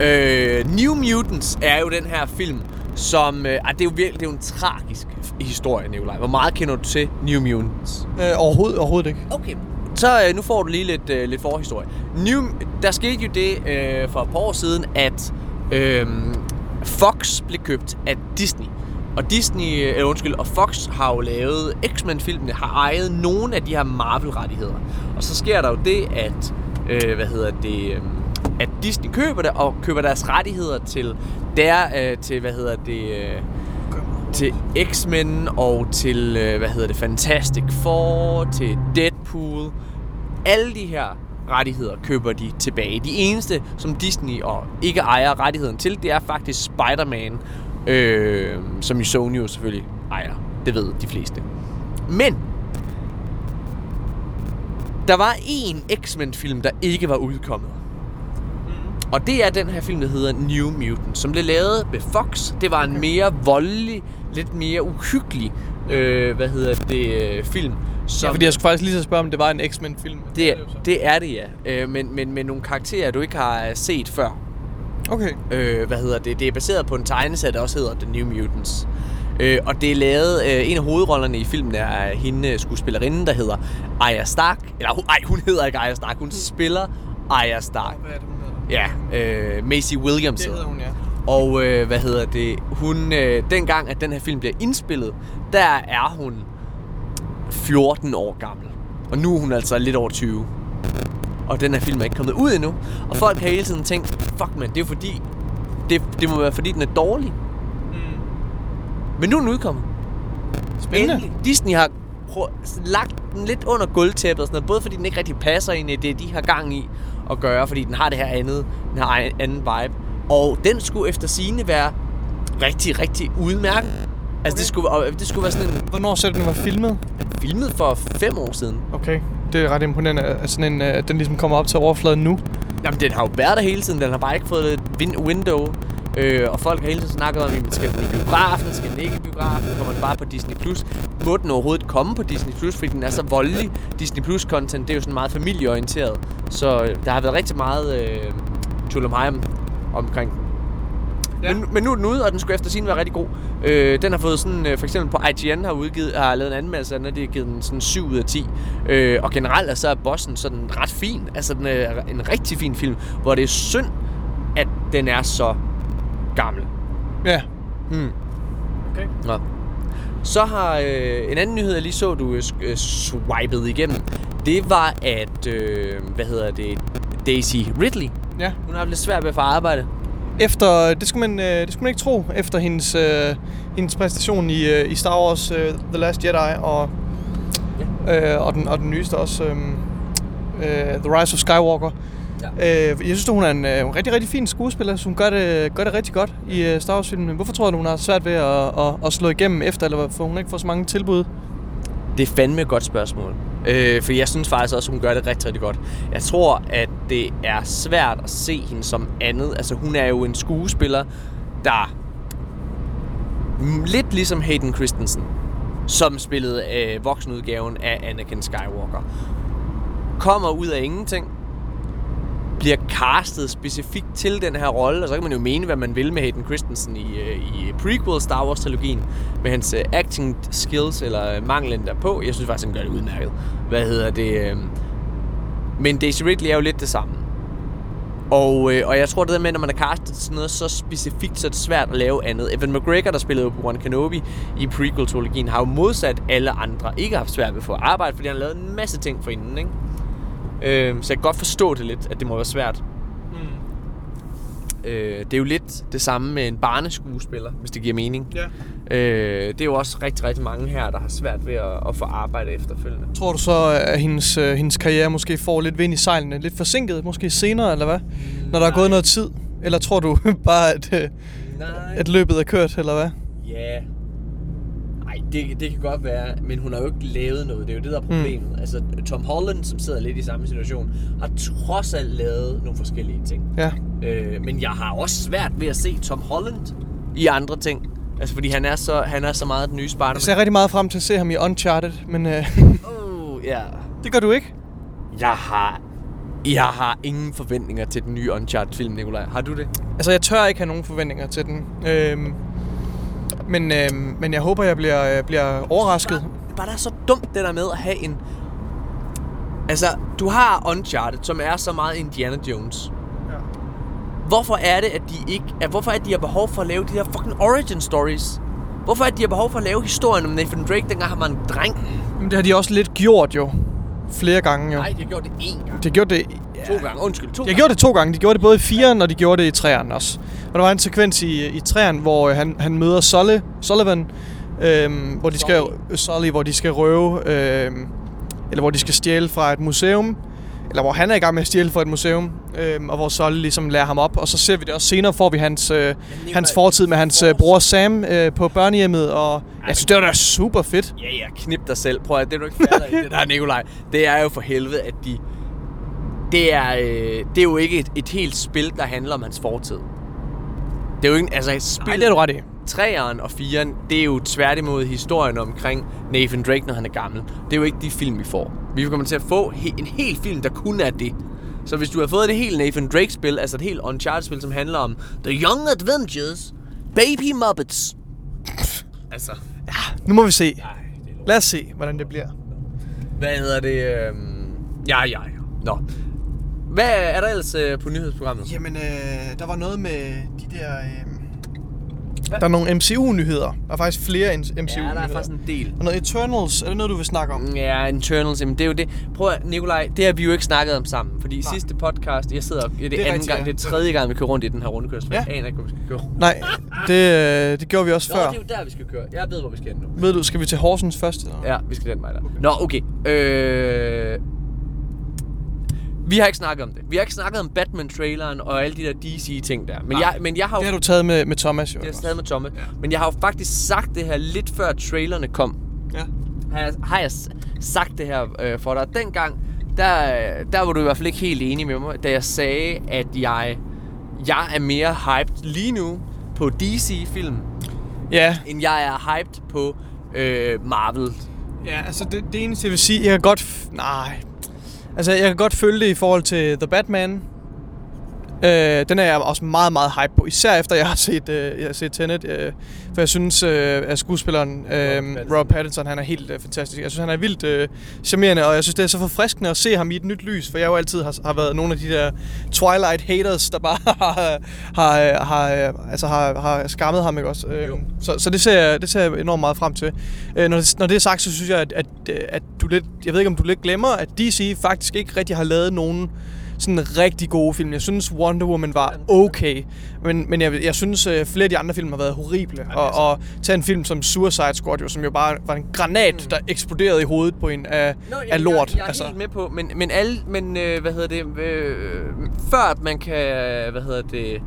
Øh, New Mutants er jo den her film, som... Øh, ah, det er jo virkelig det er jo en tragisk historie, Nikolaj. Hvor meget kender du til New Mutants? Øh, overhovedet, overhovedet ikke. Okay. Så øh, nu får du lige lidt, øh, lidt forhistorie. New, der skete jo det øh, for et par år siden, at øh, Fox blev købt af Disney. Og Disney, øh, undskyld, og Fox har jo lavet X-Men-filmene, har ejet nogle af de her Marvel-rettigheder. Og så sker der jo det, at, øh, hvad hedder det, øh, at Disney køber det, og køber deres rettigheder til, der, øh, til hvad hedder det, øh, til X-Men og til, øh, hvad hedder det, Fantastic Four, til Deadpool. Alle de her rettigheder køber de tilbage. De eneste, som Disney og ikke ejer rettigheden til, det er faktisk Spider-Man Øh, som i Sony jo selvfølgelig ejer. Det ved de fleste. Men der var en X-Men-film, der ikke var udkommet. Og det er den her film, der hedder New Mutant, som blev lavet ved Fox. Det var en mere voldelig, lidt mere uhyggelig, øh, hvad hedder det, øh, film. Som, Ja, fordi jeg skulle faktisk lige så spørge, om det var en X-Men-film. det, er, så. det er det, ja. Øh, men, men med nogle karakterer, du ikke har øh, set før. Okay. Øh, hvad hedder det? Det er baseret på en tegneserie, der også hedder The New Mutants. Øh, og det er lavet, øh, en af hovedrollerne i filmen er hende øh, skuespillerinden, der hedder Arya Stark. Eller hun, ej, hun hedder ikke Arya Stark, hun spiller Arya Stark. Hvad er det? Ja, øh, Maisie Williams. Det hedder hun, ja. Og øh, hvad hedder det? Hun, øh, dengang at den her film bliver indspillet, der er hun 14 år gammel. Og nu er hun altså lidt over 20. Og den her film er ikke kommet ud endnu. Og folk har hele tiden tænkt, fuck man, det er jo fordi, det, det må være fordi den er dårlig. Mm. Men nu er den udkommet. Spændende. Endelig. Disney har prøv- lagt den lidt under gulvtæppet og sådan noget, både fordi den ikke rigtig passer ind i det, de har gang i at gøre, fordi den har det her andet, den har en anden vibe. Og den skulle efter sine være rigtig, rigtig udmærket. Altså, Okay. det, skulle, det skulle være sådan en Hvornår så den var filmet? filmet for fem år siden. Okay. Det er ret imponerende, at sådan en, øh, den ligesom kommer op til overfladen nu. Jamen, den har jo været der hele tiden. Den har bare ikke fået et win- window. Øh, og folk har hele tiden snakket om, at skal den i biografen, skal den ikke i biografen, kommer den bare på Disney+. Plus. Må den overhovedet komme på Disney+, Plus, fordi den er så voldelig. Disney Plus-content, det er jo sådan meget familieorienteret. Så øh, der har været rigtig meget øh, tulumhejm omkring den. Ja. Men, men nu er den ude, og den skulle efter sin være rigtig god. Øh, den har fået sådan, øh, for eksempel på IGN har, udgivet, har lavet en anmeldelse af den, og det har givet den sådan 7 ud af 10. Øh, og generelt er så er bossen sådan ret fin. Altså den er en rigtig fin film, hvor det er synd, at den er så gammel. Ja. Hmm. Okay. Nå. Så har øh, en anden nyhed, jeg lige så, du øh, øh, swipede igennem. Det var, at, øh, hvad hedder det, Daisy Ridley, Ja. hun har haft lidt svært ved at få arbejde. Efter, det skulle man, øh, det skulle man ikke tro, efter hendes, øh, hendes præstation i, øh, i Star Wars øh, The Last Jedi og, øh, og, den, og den nyeste også, øh, øh, The Rise of Skywalker. Ja. Øh, jeg synes, hun er en, øh, en rigtig, rigtig fin skuespiller, så hun gør det, gør det rigtig godt i øh, Star Wars-filmen. Hvorfor tror du, hun har svært ved at, at, at slå igennem efter, eller hvorfor hun ikke får så mange tilbud? Det er fandme et godt spørgsmål. Øh, for jeg synes faktisk også, at hun gør det rigtig, rigtig godt. Jeg tror, at det er svært at se hende som andet. Altså, hun er jo en skuespiller, der... Lidt ligesom Hayden Christensen, som spillede øh, voksenudgaven af Anakin Skywalker. Kommer ud af ingenting, bliver castet specifikt til den her rolle, og så kan man jo mene, hvad man vil med Hayden Christensen i, øh, i prequel Star Wars-trilogien, med hans øh, acting skills, eller øh, manglen derpå. Jeg synes faktisk, han gør det udmærket. Hvad hedder det? Men Daisy Ridley er jo lidt det samme. Og, øh, og jeg tror det der med, når man er castet til sådan noget så specifikt, så er det svært at lave andet. Evan McGregor, der spillede Obi-Wan Kenobi i prequel-trilogien, har jo modsat alle andre ikke haft svært ved at få arbejde, fordi han har lavet en masse ting for inden, ikke? Øh, så jeg kan godt forstå det lidt, at det må være svært. Øh, det er jo lidt det samme med en barneskuespiller, hvis det giver mening. Ja. Øh, det er jo også rigtig, rigtig mange her, der har svært ved at, at få arbejde efterfølgende. Tror du så, at hendes, øh, hendes karriere måske får lidt vind i sejlene? Lidt forsinket, måske senere, eller hvad? Når der er gået noget tid? Eller tror du bare, at, øh, Nej. at løbet er kørt, eller hvad? Ja. Nej, det, det kan godt være, men hun har jo ikke lavet noget. Det er jo det, der er problemet. Mm. Altså, Tom Holland, som sidder lidt i samme situation, har trods alt lavet nogle forskellige ting. Ja. Øh, men jeg har også svært ved at se Tom Holland i andre ting. Altså, fordi han er så, han er så meget den nye Jeg Spider-Man. ser rigtig meget frem til at se ham i Uncharted, men øh, Oh, ja. det gør du ikke. Jeg har... Jeg har ingen forventninger til den nye Uncharted-film, Nikolaj. Har du det? Altså, jeg tør ikke have nogen forventninger til den. Øhm, men, øhm, men jeg håber, jeg bliver, øh, bliver overrasket. Det er bare der er så dumt, det der med at have en... Altså, du har Uncharted, som er så meget Indiana Jones. Ja. Hvorfor er det, at de ikke... At, hvorfor er det, de har behov for at lave de der fucking origin stories? Hvorfor er det, de har behov for at lave historien om Nathan Drake, dengang han var en dreng? Men det har de også lidt gjort jo. Flere gange jo. Nej, de har gjort det én gang. De har gjort det... To gange, undskyld. To De har gange. gjort det to gange. De gjorde det både i 4'eren, og de gjorde det i 3'eren også. Og der var en sekvens i, i 3'eren, hvor øh, han, han møder Sully, Sullivan, øhm, hvor de skal, Sully, hvor de skal røve, øhm, eller hvor de skal stjæle fra et museum, eller hvor han er i gang med at stjæle for et museum, øh, og hvor Sol ligesom lærer ham op, og så ser vi det også senere, får vi hans, øh, hans fortid med hans øh, bror Sam øh, på børnehjemmet, og jeg synes, det var da super fedt. Ja, ja, knip dig selv. Prøv at det er du ikke færdig i det der, Nikolaj. Det er jo for helvede, at de... Det er, øh, det er jo ikke et, et helt spil, der handler om hans fortid. Det er jo ikke... Altså, spil... Nej, det er du ret i. Træeren og firen, det er jo tværtimod historien omkring Nathan Drake, når han er gammel. Det er jo ikke de film, vi får. Vi kommer til at få he- en hel film, der kun er det. Så hvis du har fået det helt Nathan Drake-spil, altså et helt Uncharted-spil, som handler om The Young Adventures, Baby Muppets. altså, Nu må vi se. Lad os se, hvordan det bliver. hvad hedder det? øhm, Ja, ja, ja. Nå. Hvad er der ellers øh, på nyhedsprogrammet? Jamen, øh, der var noget med de der... Øh, der er nogle MCU-nyheder. Der er faktisk flere MCU-nyheder. Ja, der er faktisk en del. Og noget Eternals, er det noget, du vil snakke om? Ja, Internals, jamen det er jo det. Prøv at, Nikolaj, det har vi jo ikke snakket om sammen. Fordi i Nej. sidste podcast, jeg sidder, ja, det, Det er anden rigtigt, gang, ja. det er tredje gang, vi kører rundt i den her rundekørsel. Ja. Jeg aner ikke, hvor vi skal køre. Nej, det, øh, det gjorde vi også Nå, før. det er jo der, vi skal køre. Jeg ved, hvor vi skal hen nu. Ved du, skal vi til Horsens først? Eller? Ja, vi skal den vej der. Nå, okay. Øh... Vi har ikke snakket om det. Vi har ikke snakket om Batman-traileren og alle de der DC-ting der. Men Nej. jeg, men jeg har jo Det har du taget med, med Thomas, jo. Det er ikke stadig med Tomme. Ja. Men jeg har jo faktisk sagt det her lidt før trailerne kom. Ja. Har jeg, har jeg sagt det her øh, for dig? Dengang, der, der var du i hvert fald ikke helt enig med mig, da jeg sagde, at jeg, jeg er mere hyped lige nu på DC-film, Ja, end jeg er hyped på øh, Marvel. ja altså det, det eneste, jeg vil sige, jeg kan godt... f- Nej. Altså, jeg kan godt følge det i forhold til The Batman. Øh, den er jeg også meget, meget hype på. Især efter, jeg har set, øh, jeg har set Tenet. Øh, for jeg synes, øh, at skuespilleren øh, Pattinson. Robert Pattinson, han er helt øh, fantastisk. Jeg synes, han er vildt øh, charmerende, og jeg synes, det er så forfriskende at se ham i et nyt lys. For jeg jo altid har, har været nogle af de der Twilight haters, der bare har, har, har, øh, altså har, har skammet ham, ikke også? Øh, så, så det ser, jeg, det ser jeg enormt meget frem til. Øh, når, det, når det er sagt, så synes jeg, at, at, at du lidt... Jeg ved ikke, om du lidt glemmer, at DC faktisk ikke rigtig har lavet nogen sådan rigtig gode film. Jeg synes Wonder Woman var okay, men, men jeg, jeg synes øh, flere af de andre film har været horrible. Og, og tage en film som Suicide Squad, jo, som jo bare var en granat, der eksploderede i hovedet på en af, Nå, jeg, af lort. Jeg, jeg er altså. helt med på, men, men, alle, men øh, hvad hedder det, øh, før at man kan, hvad hedder det,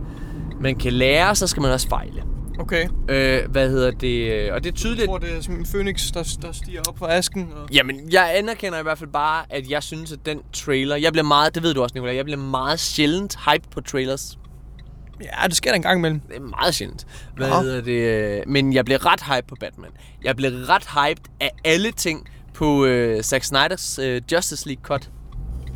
man kan lære, så skal man også fejle. Okay. Øh, hvad hedder det, og det er Jeg tydeligt, tror, det er som en phoenix, der, der stiger op fra asken. Og... Jamen, jeg anerkender i hvert fald bare, at jeg synes, at den trailer... Jeg bliver meget, det ved du også, Nicolai, jeg bliver meget sjældent hyped på trailers. Ja, det sker da en gang imellem. Det er meget sjældent. Hvad Nå. hedder det? Men jeg bliver ret hyped på Batman. Jeg bliver ret hyped af alle ting på øh, Zack Snyders øh, Justice League cut.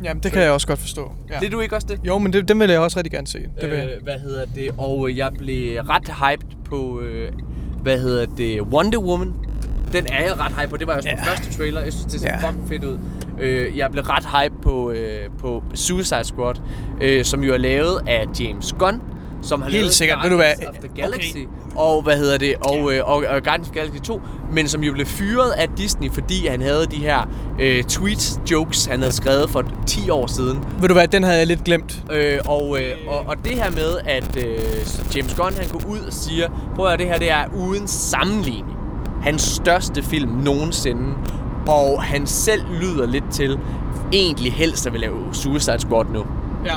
Jamen, det kan jeg også godt forstå. Ja. Er du ikke også det? Jo, men det, dem vil jeg også rigtig gerne se. Det vil jeg. øh, hvad hedder det? Og øh, jeg blev ret hyped på, øh, hvad hedder det, Wonder Woman. Den er jeg ret hyped på. Det var jo Ja. ja. første trailer. Jeg synes, det ser ja. fucking fedt ud. Øh, jeg blev ret hyped på, øh, på Suicide Squad, øh, som jo er lavet af James Gunn. Som har Helt lavet sikkert. Ved du hvad? Guardians of the Galaxy. Og hvad hedder det? Og, øh, og, og Guardians of the Galaxy 2. Men som jo blev fyret af Disney, fordi han havde de her øh, tweets, jokes, han havde skrevet for 10 år siden. Ved du hvad, den havde jeg lidt glemt. Øh, og, øh, og, og det her med, at øh, James Gunn han går ud og siger, prøv at høre, det her det er uden sammenligning. Hans største film nogensinde. Og han selv lyder lidt til, egentlig helst at vil lave Suicide Squad nu. Ja.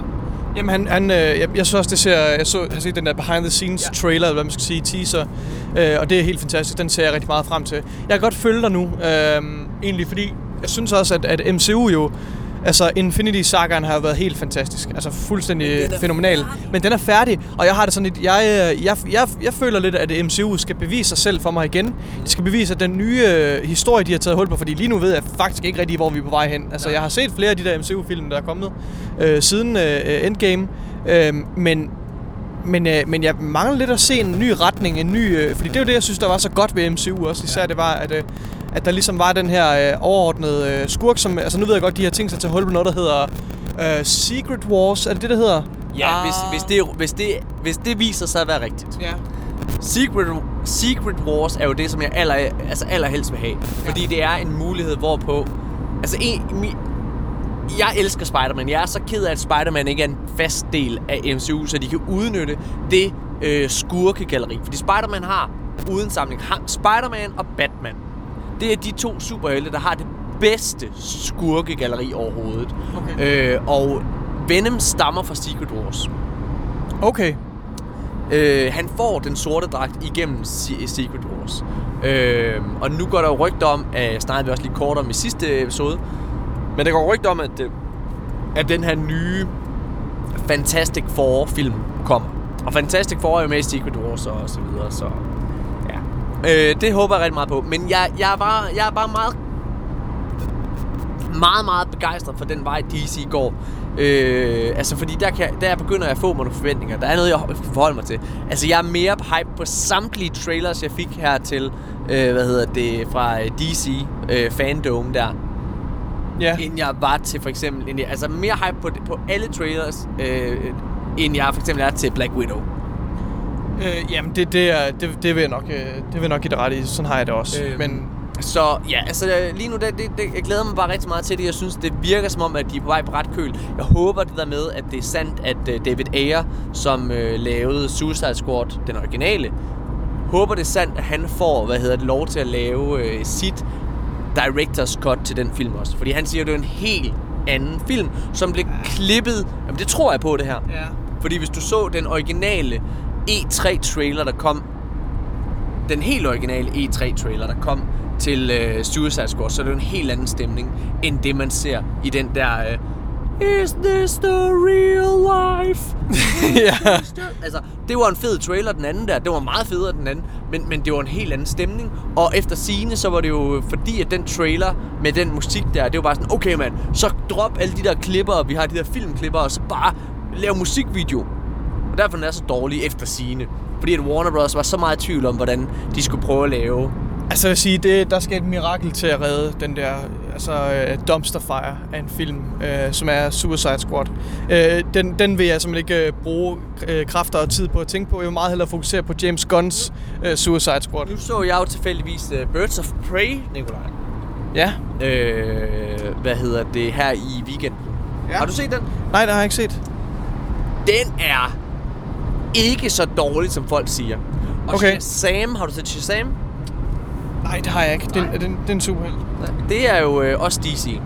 Jamen, han, han, øh, jeg, jeg synes også, det ser... Jeg, så, jeg har set den der behind the scenes ja. Trailer, eller hvad man skal sige, teaser. Øh, og det er helt fantastisk. Den ser jeg rigtig meget frem til. Jeg kan godt følge dig nu. Øh, egentlig, fordi jeg synes også, at, at MCU jo... Altså, Infinity Sagaen har jo været helt fantastisk. Altså, fuldstændig Men fænomenal. færdig. Men den er færdig, og jeg har det sådan lidt... Jeg, øh, jeg, jeg, jeg føler lidt, at MCU skal bevise sig selv for mig igen. De skal bevise, at den nye øh, historie, de har taget hul på, fordi lige nu ved jeg faktisk ikke rigtig, hvor vi er på vej hen. Altså, jeg har set flere af de der MCU-film, der er kommet øh, siden øh, Endgame. Øh, men men, øh, men jeg mangler lidt at se en ny retning, en ny, øh, fordi det er jo det, jeg synes, der var så godt ved MCU også. Især det var, at, øh, at der ligesom var den her øh, overordnede øh, skurk, som, altså nu ved jeg godt, de har tænkt sig til at hul på noget, der hedder øh, Secret Wars. Er det det, der hedder? Ja, hvis, hvis, det, hvis, det, hvis det viser sig at være rigtigt. Ja. Secret, Secret Wars er jo det, som jeg aller, altså allerhelst vil have. Fordi det er en mulighed, hvorpå... Altså, en, mi, jeg elsker Spider-Man. Jeg er så ked af, at Spider-Man ikke er en fast del af MCU, så de kan udnytte det øh, skurkegalleri. Fordi Spider-Man har uden samling Spider-Man og Batman. Det er de to superhelte, der har det bedste skurkegalleri overhovedet. Okay. Øh, og Venom stammer fra Secret Wars. Okay. Øh, han får den sorte dragt igennem Se- Secret Wars. Øh, og nu går der jo rygter om, at snakkede vi også lige kort om i sidste episode, men der går rygter om, at, øh, at den her nye Fantastic Four film kommer. Og Fantastic Four er jo med i Secret Wars og så videre, så. Øh, det håber jeg rigtig meget på. Men jeg, jeg, er bare, jeg er bare meget meget, meget begejstret for den vej, DC går. Øh, altså, fordi der, kan, der begynder jeg at få mig nogle forventninger. Der er noget, jeg forholder mig til. Altså, jeg er mere hype på samtlige trailers, jeg fik her til, øh, hvad hedder det, fra DC øh, Fandom der, Ja. end jeg var til for eksempel, end jeg, altså mere hype på, på alle trailers, øh, end jeg for eksempel er til Black Widow. Øh, jamen, det, det, er, det, det, vil jeg nok, øh, det vil jeg nok give dig ret i. Sådan har jeg det også. Øh, Men Så ja, altså øh, lige nu, det, det, det, jeg glæder mig bare rigtig meget til det. Jeg synes, det virker som om, at de er på vej på ret køl. Jeg håber det der med, at det er sandt, at uh, David Ayer, som uh, lavede Suicide Squad, den originale, håber det er sandt, at han får, hvad hedder det, lov til at lave uh, sit director's cut til den film også. Fordi han siger, at det er en helt anden film, som blev klippet. Jamen det tror jeg på det her. ja. Fordi hvis du så den originale E3-trailer, der kom... Den helt originale E3-trailer, der kom til øh, Suicide Squad, så er det jo en helt anden stemning, end det man ser i den der... Øh, Is this the real life? ja. altså, det var en fed trailer, den anden der. Det var meget federe, den anden. Men, men det var en helt anden stemning. Og efter sine så var det jo fordi, at den trailer med den musik der, det var bare sådan, okay mand, så drop alle de der klipper, vi har de der filmklipper, og så bare lav musikvideo. Derfor den er så dårlig efter sine. Fordi at Warner Bros. var så meget i tvivl om, hvordan de skulle prøve at lave. Altså jeg vil sige, det, der skal et mirakel til at redde den der altså, øh, dumpster fire af en film, øh, som er Suicide Squad. Øh, den, den vil jeg simpelthen ikke øh, bruge øh, kræfter og tid på at tænke på. Jeg vil meget hellere fokusere på James Gunns øh, Suicide Squad. Nu så jeg jo tilfældigvis uh, Birds of Prey, Nikolaj. Ja. Øh, hvad hedder det her i weekenden. Ja. Har du set den? Nej, det har jeg ikke set. Den er ikke så dårlig, som folk siger. Og Okay. Shazam, har du set Shazam? Nej, det har jeg ikke. Den, den, den, er superhelt. Det er jo øh, også DC.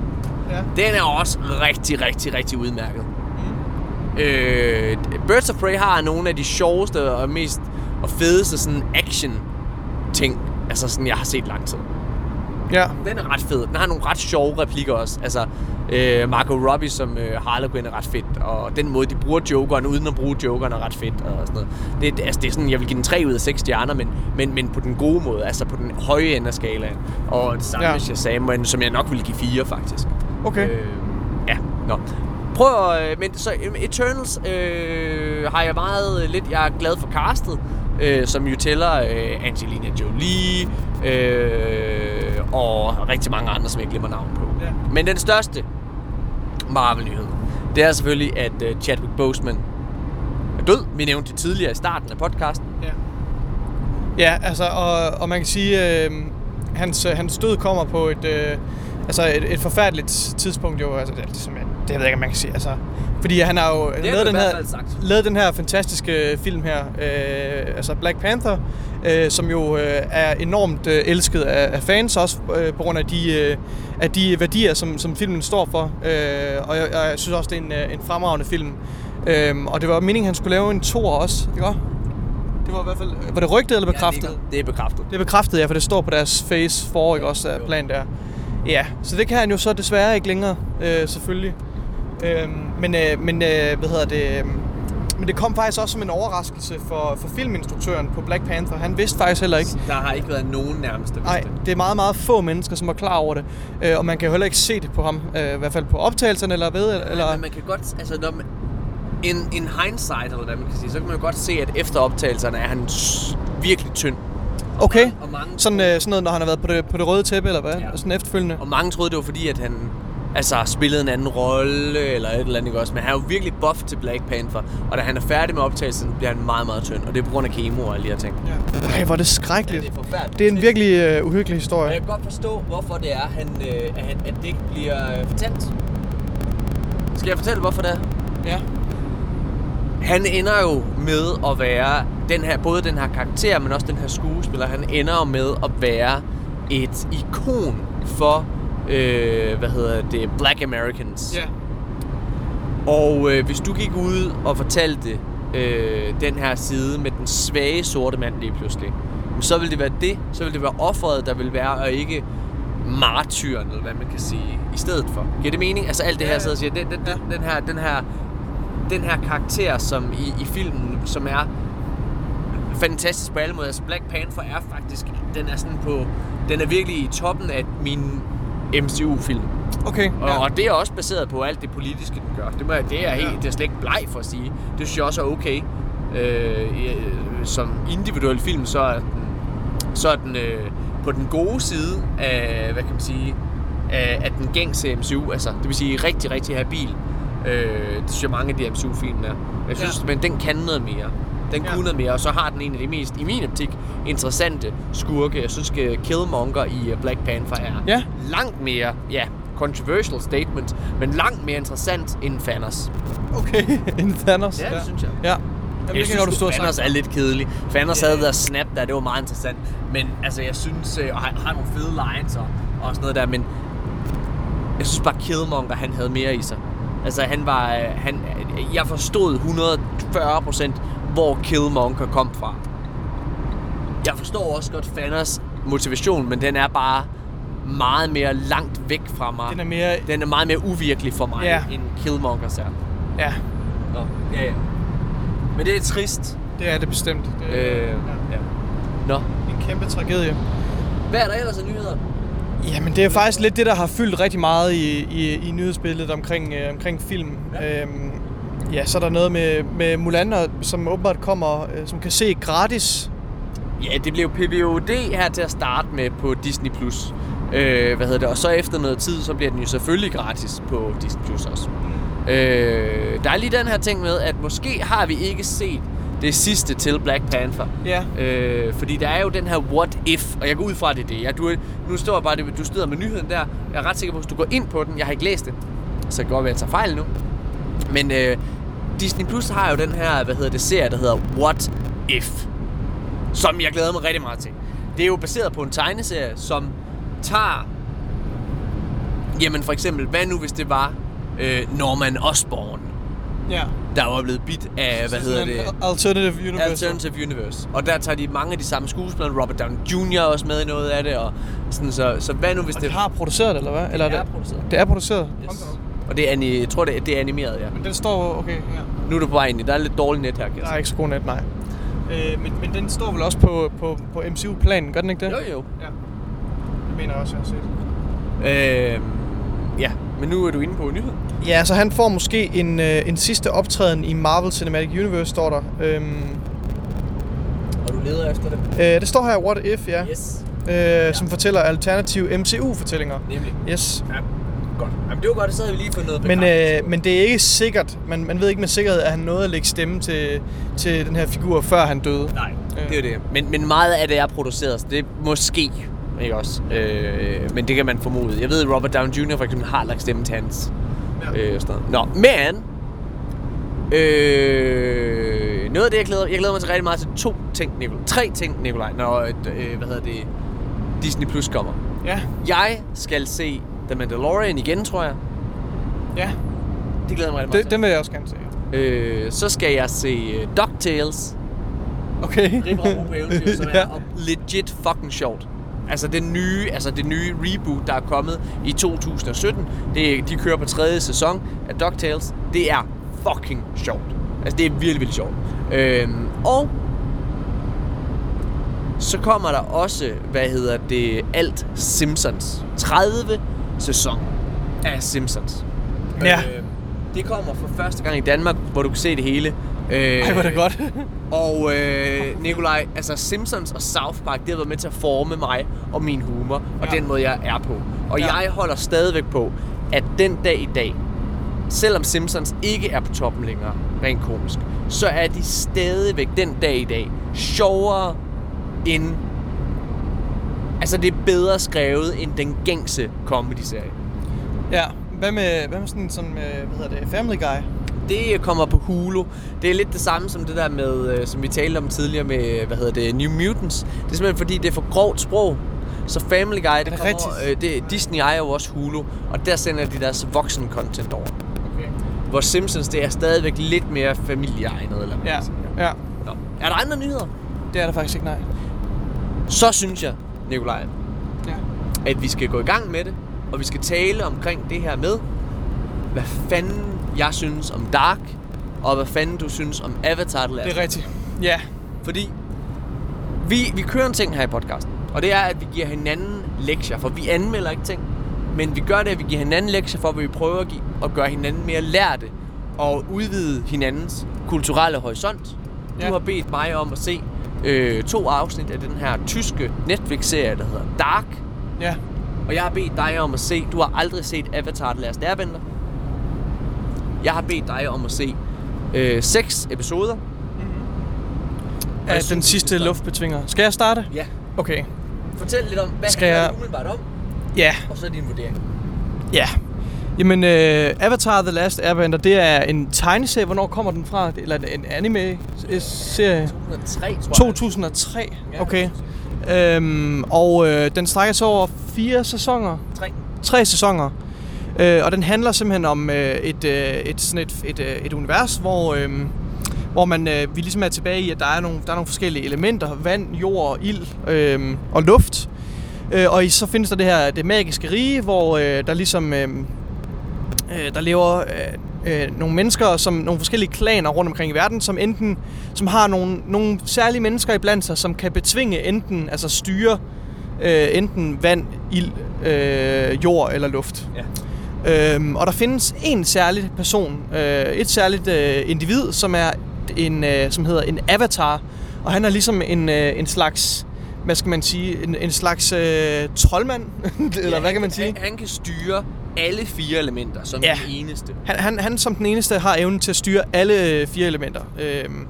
Ja. Den er også rigtig, rigtig, rigtig udmærket. Mm. Øh, Birds of Prey har nogle af de sjoveste og mest og fedeste sådan action ting, altså sådan jeg har set lang tid. Ja. Den er ret fed. Den har nogle ret sjove replikker også. Altså, øh, Margot Robbie som øh, Harlequin er ret fedt. Og den måde, de bruger Jokeren, uden at bruge Jokeren, er ret fedt. Og sådan noget. Det, altså, det er sådan, jeg vil give den 3 ud af 6 stjerner, men, men, men på den gode måde. Altså på den høje ende af skalaen. Og det samme Ja. med Shazam, som jeg nok vil give 4, faktisk. Okay. Øh, ja, nå. Prøv at... øh, Men så øh, Eternals øh, har jeg meget øh, lidt... Jeg er glad for castet, øh, som jo tæller øh, Angelina Jolie øh, og rigtig mange andre, som jeg glemmer navn på. Ja. Men den største Marvel-nyhed, det er selvfølgelig, at øh, Chadwick Boseman er død. Vi nævnte det tidligere i starten af podcasten. Ja. Ja, altså, og, og man kan sige, øhm, øh, hans, hans død kommer på et, øh, altså et, et forfærdeligt tidspunkt jo, altså det, er simpelthen det ved jeg ikke, om man kan sige, altså, fordi han har jo lavet den, her, lavet den her fantastiske film her, øh, altså Black Panther, øh, som jo øh, er enormt øh, elsket af, af fans, også øh, på grund af de, øh, af de værdier, som, som filmen står for, øh, og jeg, jeg synes også, det er en, øh, en fremragende film, øh, og det var meningen, han skulle lave en toer også, ikke også? Det var i hvert fald, var det rygtet eller bekræftet? Ja, det, er, det er bekræftet. Det er bekræftet, ja, for det står på deres face for, ikke også, plan der. Ja, så det kan han jo så desværre ikke længere, øh, selvfølgelig. Øhm, men, øh, men øh, hvad hedder det... Øh, men det kom faktisk også som en overraskelse for, for filminstruktøren på Black Panther. Han vidste faktisk heller ikke. Der har ikke været nogen nærmest, der vidste Nej, det. er meget, meget få mennesker, som er klar over det. Øh, og man kan heller ikke se det på ham, øh, i hvert fald på optagelserne eller ved. Eller, Men man kan godt, altså når man, in, in hindsight, eller hvad man kan sige, så kan man jo godt se, at efter optagelserne er han virkelig tynd. Og Okay, mange- og mange, sådan, øh, sådan noget, når han har været på det, på det røde tæppe, eller hvad? Ja. Sådan efterfølgende. og mange troede, det var fordi, at han altså, spillede en anden rolle, eller et eller andet, ikke også? Men han er jo virkelig buff til Black Panther, og da han er færdig med optagelsen, bliver han meget, meget tynd, og det er på grund af kemo og alle de her ting. Ja. Ej, hvor er det skrækkeligt. det er forfærdeligt. Det er en virkelig øh, uhyggelig historie. jeg kan godt forstå, hvorfor det er, han, øh, at, han- at det ikke bliver øh, fortalt. Skal jeg fortælle, hvorfor det er? Ja. Han ender jo med at være den her, både den her karakter, men også den her skuespiller. Han ender jo med at være et ikon for øh, hvad hedder det, Black Americans. Ja. Og øh, hvis du gik ud og fortalte øh, den her side med den svage sorte mand lige pludselig, så vil det være det, så vil det være offeret, der vil være, og ikke martyren, eller hvad man kan sige, i stedet for. Giver det mening? Altså alt det her, så jeg siger, den, den, den, den, her, den her den her karakter, som i, i filmen, som er fantastisk på alle måder. Altså Black Panther er faktisk, den er sådan på, den er virkelig i toppen af min MCU-film. Okay. Og, Ja. og det er også baseret på alt det politiske, den gør. Det, må, jeg- det er helt, Ja. det er slet ikke bleg for at sige. Det synes jeg også er okay. Øh, øh, som individuel film, så er den, så er den øh, på den gode side af, hvad kan man sige, af, af den gængse MCU. Altså, det vil sige rigtig, rigtig habil. Øh, det synes jeg mange af de MCU-film er. Jeg synes, Ja. men den kan noget mere. Den Ja. kunne noget mere, og så har den en af de mest, i min optik, interessante skurke. Jeg synes, at Killmonger i øh, Black Panther er Ja. langt mere, ja, controversial statement, men langt mere interessant end Thanos. Okay, en Thanos. Ja, det synes jeg. Ja. Jamen, det kan godt, du sagt. er lidt kedelig. Thanos Ja. havde der snap der, det var meget interessant. Men altså, jeg synes, øh, og han har nogle fede lines og, og sådan noget der, men jeg synes bare, Killmonger, han havde mere i sig. Altså, han var, øh, han, jeg forstod 140% hvor Killmonger kom fra. Jeg forstår også godt Thanos motivation, men den er bare meget mere langt væk fra mig. Den er mere... den er meget mere uvirkelig for mig, Ja. end Killmongers er. Ja, Nå, ja, ja. Men det er trist. det er det bestemt. Det, Øh, ja. ja. Nå. En kæmpe tragedie. Hvad er der ellers af nyheder? Jamen, det er faktisk lidt det, der har fyldt rigtig meget i, i, i nyhedsbilledet omkring, øh, omkring film. Ja. Øhm, ja, så er der noget med, med Mulan, som åbenbart kommer, øh, som kan se gratis. Ja, det blev PVOD her til at starte med på Disney+. Plus. Øh, hvad hedder det? Og så efter noget tid, så bliver den jo selvfølgelig gratis på Disney Plus også. Øh, der er lige den her ting med, at måske har vi ikke set det sidste til Black Panther. Ja. Øh, fordi der er jo den her what if, og jeg går ud fra, at det er det. Ja, du, nu står jeg bare, det- du støder med nyheden der. Jeg er ret sikker på, at hvis du går ind på den, jeg har ikke læst det, så det kan godt være, at jeg tager fejl nu. Men øh, Disney Plus har jo den her, hvad hedder det, serie, der hedder What If. Som jeg glæder mig rigtig meget til. Det er jo baseret på en tegneserie, som tager... Jamen for eksempel, hvad nu hvis det var øh, Norman Osborn, Ja. der var blevet bit af, hvad hedder det... Alternative Universe. Alternative Universe. Og der tager de mange af de samme skuespillere. Robert Downey Jr. også med i noget af det. Og sådan, så, så hvad nu hvis Og det... de har produceret det, eller hvad? Eller det er produceret. det er produceret? Yes. Og det er, ani- jeg tror, det er, det er animeret, ja. Men den står... Okay, ja. Nu er du på vej ind i. Der er lidt dårligt net her, jeg Der er ikke så god net, nej. Øh, men, men den står vel også på, på, på MCU-planen, gør den ikke det? Jo, jo. Ja. Det mener jeg også, jeg har set. Øhm, ja, men nu er du inde på nyheden. Ja, så han får måske en, øh, en sidste optræden i Marvel Cinematic Universe, står der. Øhm, Og du leder efter det. øh, det står her, What If, ja. Yes. Øh, som fortæller alternative MCU-fortællinger. Nemlig. Yes. Ja, godt. Jamen, det var godt, så havde vi lige fået noget Men, øh, men det er ikke sikkert, man, man ved ikke med sikkerhed, at han nåede at lægge stemme til, til den her figur, før han døde. Nej, Øh. det er jo det. Men, men meget af det er produceret, så det er måske, ikke også? Øh, men det kan man formode. Jeg ved, at Robert Downey Jr. for eksempel har lagt stemme til hans. Ja. Øh, sådan. Nå, men... Øh, noget af det, jeg glæder, jeg glæder mig til rigtig meget til to ting, Nikolaj. Tre ting, Nikolaj, når øh, hvad hedder det, Disney Plus kommer. Ja, Jeg skal se The Mandalorian igen, tror jeg. ja. Det glæder jeg mig rigtig meget Det, den vil jeg også gerne se. til. Øh, så skal jeg se øh, DuckTales. Okay. Rip Ramme på eventyr, som ja. er legit fucking sjovt. Altså den nye, altså det nye reboot, der er kommet i 2017, det, de kører på tredje sæson af DuckTales. Det er fucking sjovt. Altså det er virkelig, virkelig sjovt. Øhm, og så kommer der også, hvad hedder det, alt Simpsons. 30 sæson af Simpsons. Ja. Øh, det kommer for første gang i Danmark, hvor du kan se det hele. Øh, Ej, hvor det godt. og øh, Nikolaj, altså Simpsons og South Park, det har været med til at forme mig og min humor, og Ja. den måde, jeg er på. Og Ja. jeg holder stadigvæk på, at den dag i dag, selvom Simpsons ikke er på toppen længere, rent komisk, så er de stadigvæk den dag i dag sjovere end... Altså, det er bedre skrevet end den gængse comedy-serie. ja. Hvad med, hvad med sådan som, øh, hvad hedder det, Family Guy? Det kommer på Hulu. Det er lidt det samme som det der med, øh, som vi talte om tidligere med, hvad hedder det, New Mutants. Det er simpelthen fordi, det er for grovt sprog. Så Family Guy, det, det kommer, øh, det, Disney ejer jo også Hulu, og der sender de deres voksen-content over. Okay. Hvor Simpsons, det er stadigvæk lidt mere familieegnet, eller hvad Ja, ja. Nå. Er der andre nyheder? Det er der faktisk ikke, nej. Så synes jeg, Nikolaj, Ja. at vi skal gå i gang med det, og vi skal tale omkring det her med, hvad fanden jeg synes om Dark, og hvad fanden du synes om Avatar The Last Det er rigtigt. Ja. Fordi vi, vi kører en ting her i podcasten, og det er, at vi giver hinanden lektier, for vi anmelder ikke ting, men vi gør det, at vi giver hinanden lektier for, at vi prøver at, give, at gøre hinanden mere lærte og udvide hinandens kulturelle horisont. Ja. Du har bedt mig om at se øh, to afsnit af den her tyske Netflix-serie, der hedder Dark, Ja. og jeg har bedt dig om at se, du har aldrig set Avatar The Last Airbender. Jeg har bedt dig om at se øh, seks episoder. Af jeg synes, den sidste luftbetvinger. Skal jeg starte? Ja. Okay. Fortæl lidt om, hvad Skal handler jeg- det umiddelbart om, Ja. og så din vurdering. Ja. Jamen, øh, Avatar The Last Airbender, det er en tegneserie. Hvornår kommer den fra? Eller en anime-serie? 2003, tror jeg. 2003. Ja, Okay. Øhm, og øh, den strækker sig over fire sæsoner. 3. Tre sæsoner. Øh, og den handler simpelthen om øh, et, øh, et, sådan et, et, øh, et univers, hvor, øh, hvor man, øh, vi ligesom er tilbage i, at der er nogle, der er nogle forskellige elementer. Vand, jord, ild øh, og luft. Øh, og i, så findes der det her det magiske rige, hvor øh, der ligesom øh, øh, der lever øh, øh, nogle mennesker, som nogle forskellige klaner rundt omkring i verden, som enten som har nogle, nogle særlige mennesker iblandt sig, som kan betvinge enten altså styre øh, enten vand, ild, øh, jord eller luft. Ja. Øhm, og der findes en særlig person, øh, et særligt øh, individ, som er en, øh, som hedder en avatar, og han er ligesom en, øh, en slags, hvad skal man sige, en, en slags øh, troldmand, eller hvad kan man sige? Han, han kan styre alle fire elementer som Ja. den eneste. Han, han, han som den eneste har evnen til at styre alle øh, fire elementer. Øhm,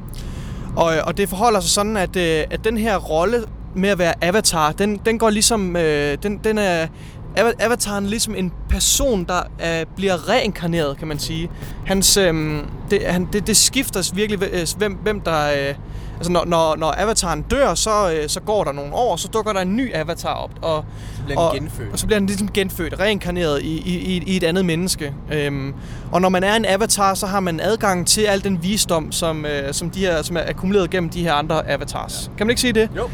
og, og det forholder sig sådan, at, øh, at den her rolle med at være avatar, den, den går ligesom... Øh, den, den er, ava- avataren er ligesom en person, der øh, bliver reinkarneret, kan man sige. Hans, øh, det, han, det, det skifter virkelig, øh, hvem, hvem der... Øh, altså når, når, når avataren dør, så, øh, så går der nogle år, så dukker der en ny avatar op. Og, Så bliver og, genfødt. og så bliver han ligesom genfødt, reinkarneret i, i, i, et andet menneske. Øhm, og når man er en avatar, så har man adgang til al den visdom, som, øh, som, de her, som er akkumuleret gennem de her andre avatars. Ja. Kan man ikke sige det? Jo.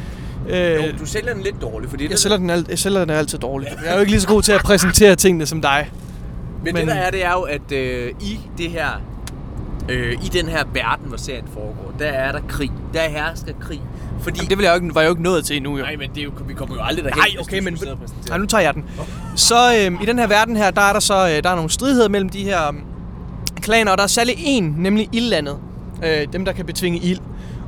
Øh, jo, du sælger den lidt dårligt, fordi jeg, det, sælger den alt, jeg sælger den altid dårligt. Jeg er jo ikke lige så god til at præsentere tingene som dig. men, men- det der er, det er jo, at øh, i det her, øh, i den her verden, hvor serien foregår, der er der krig. Der hersker krig. Fordi, Jamen, det vil jeg jo ikke, var jeg jo ikke nået til endnu. Jo. nej, men det er jo, vi kommer jo aldrig derhen, Nej, okay, men-. Nej, nu tager jeg den. Så øh, i den her verden her, der er der så øh, der er nogle stridigheder mellem de her øh, klaner, og der er særlig en, nemlig ildlandet. Øh, dem, der kan betvinge ild.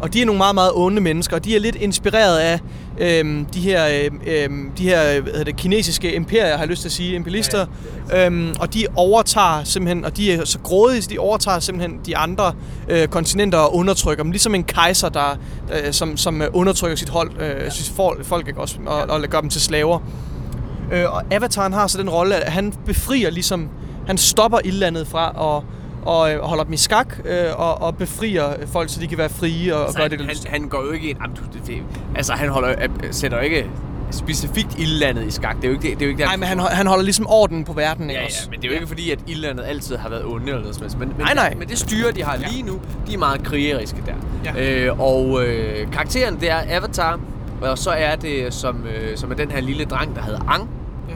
Og de er nogle meget, meget onde mennesker, og de er lidt inspireret af øh, de her, øh, øh, de her hvad hedder det, kinesiske imperier, har jeg lyst til at sige, imperialister. Ja, øhm, og de overtager simpelthen, og de er så grådige, så de overtager simpelthen de andre øh, kontinenter og undertrykker dem. Ligesom en kejser, der, øh, som, som øh, undertrykker sit hold, øh, sit folk, folk ikke også, og, og gør dem til slaver. Øh, og Avataren har så den rolle, at han befrier ligesom, han stopper ildlandet fra og, og øh, holder dem i skak øh, og, og befrier folk, så de kan være frie og, og Så gøre han, det, de har han, han går jo ikke ind... Altså, han holder, øh, sætter jo ikke specifikt ildlandet i skak. Det er jo ikke det, det, er jo ikke det Nej, men han, han holder ligesom orden på verden, ikke Ja, også? ja, men det er jo ikke fordi, at ildlandet altid har været onde eller noget. Men, men, Nej, nej. men det styre, de har lige nu, de er meget krigeriske der. Ja. Øh, og øh, karakteren, det er Avatar, og så er det, som, øh, som er den her lille dreng, der hedder Ang, Ja.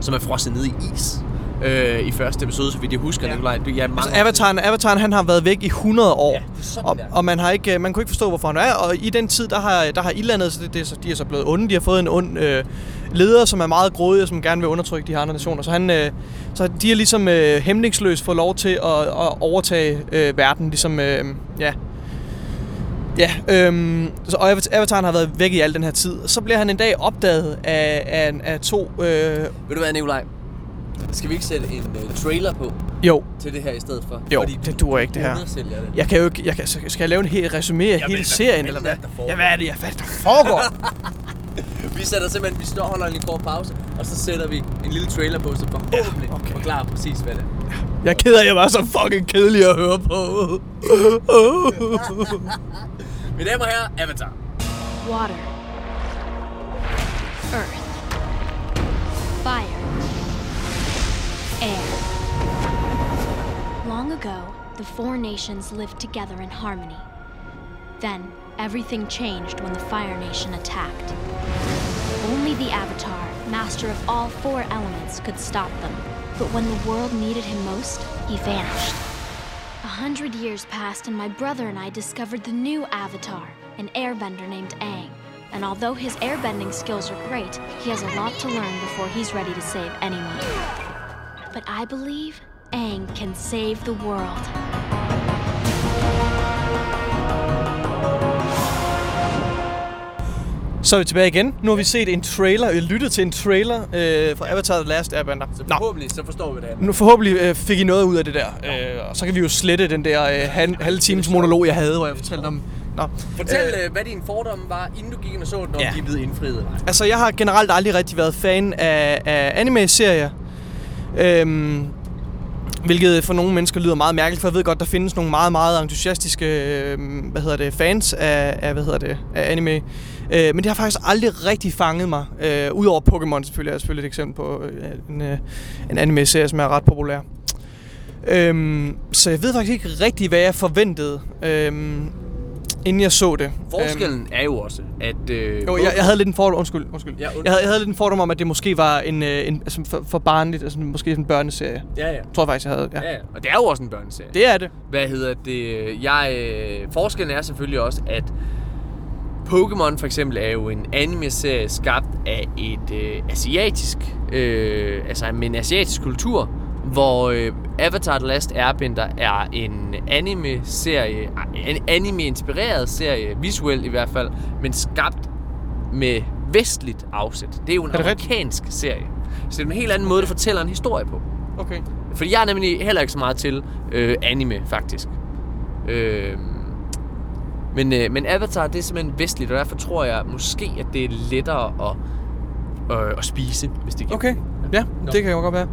som er frosset ned i is. Øh, I første episode, så vidt jeg husker, Ja. Nikolaj. Du, ja, mange Altså, Avataren, Avataren, han har været væk i 100 år. Ja, er og, det er. og man har ikke, øh, man kunne ikke forstå, hvorfor han er. Og i den tid, der har, der har ildlandet, så det, det, er så- de er så blevet onde. De har fået en ond øh, leder, som er meget grådig, og som gerne vil undertrykke de andre nationer. Så, han, øh, så de har ligesom øh, hæmningsløst fået lov til at, at overtage øh, verden. Ligesom, øh, ja, Ja, øhm, så og Avat- Avataren har været væk i al den her tid. Så bliver han en dag opdaget af, af, af to... Øh, Ved du hvad, Nikolaj? Skal vi ikke sætte en uh, trailer på jo, til det her i stedet for? jo, det duer ikke det her. det. Jeg kan jo ikke, jeg kan, skal jeg lave en hel resumé af hele hvad serien, eller er hvad? Ja, hvad er det, jeg hvad er det, der foregår? Vi sætter simpelthen, vi står og holder en lille kort pause, og så sætter vi en lille trailer på, så forhåbentlig Ja, okay. forklarer præcis, hvad det er. jeg er ked af, at jeg var så fucking kedelig at høre på. Mine damer og herrer, Avatar. Water. Earth. fire, air. Long ago, the four nations lived together in harmony. Then, everything changed when the Fire Nation attacked. Only the Avatar, master of all four elements, could stop them. But when the world needed him most, he vanished. A hundred years passed, and my brother and I discovered the new Avatar, an airbender named Aang. And although his airbending skills are great, he has a lot to learn before he's ready to save anyone. But I believe Aang can save the world. Så er vi tilbage igen. Nu har vi set en trailer, øh, lyttet til en trailer øh, fra Avatar The Last Airbender. Så Nå, forhåbentlig, så forstår vi det nu forhåbentlig øh, fik I noget ud af det der. Øh, og så kan vi jo slette den der øh, halv, halve times monolog, jeg havde, hvor jeg fortalte om... Nå. Fortæl, øh, hvad din fordomme var, inden du gik ind og så den, om Ja. de er blevet indfriet. Altså, jeg har generelt aldrig rigtig været fan af, af anime-serier. Øhm, hvilket for nogle mennesker lyder meget mærkeligt, for jeg ved godt, der findes nogle meget, meget entusiastiske øh, hvad hedder det, fans af, af, hvad hedder det, af anime. Øh, men det har faktisk aldrig rigtig fanget mig. Øh, Udover Pokémon selvfølgelig er selvfølgelig et eksempel på øh, en, øh, en anime-serie, som er ret populær. Øhm, så jeg ved faktisk ikke rigtig, hvad jeg forventede, øhm, inden jeg så det. Øhm, Forskellen er jo også, at... Øh, jo, jeg, jeg havde lidt en fordom, undskyld, undskyld. Ja, und- jeg, havde, jeg havde lidt en fordom om, at det måske var en, øh, en altså for, for barnligt, altså måske en børneserie. Ja, ja. Tror jeg faktisk, jeg havde. Ja. Ja, ja. Og det er jo også en børneserie. Det er det. Hvad hedder det? Jeg, øh, forskellen er selvfølgelig også, at Pokémon for eksempel er jo en anime-serie skabt af et øh, asiatisk, øh, altså med en asiatisk kultur, hvor øh, Avatar The Last Airbender er en anime-serie, en anime-inspireret serie, visuelt i hvert fald, men skabt med vestligt afsæt. Det er jo en Er det rigtigt? amerikansk serie. Så det er en helt anden måde, det fortæller en historie på. Okay. Fordi jeg er nemlig heller ikke så meget til øh, anime, faktisk. Øh, men, øh, men Avatar, det er simpelthen vestligt, og derfor tror jeg måske, at det er lettere at, øh, at spise, hvis det giver Okay. Ja, det kan jo godt være.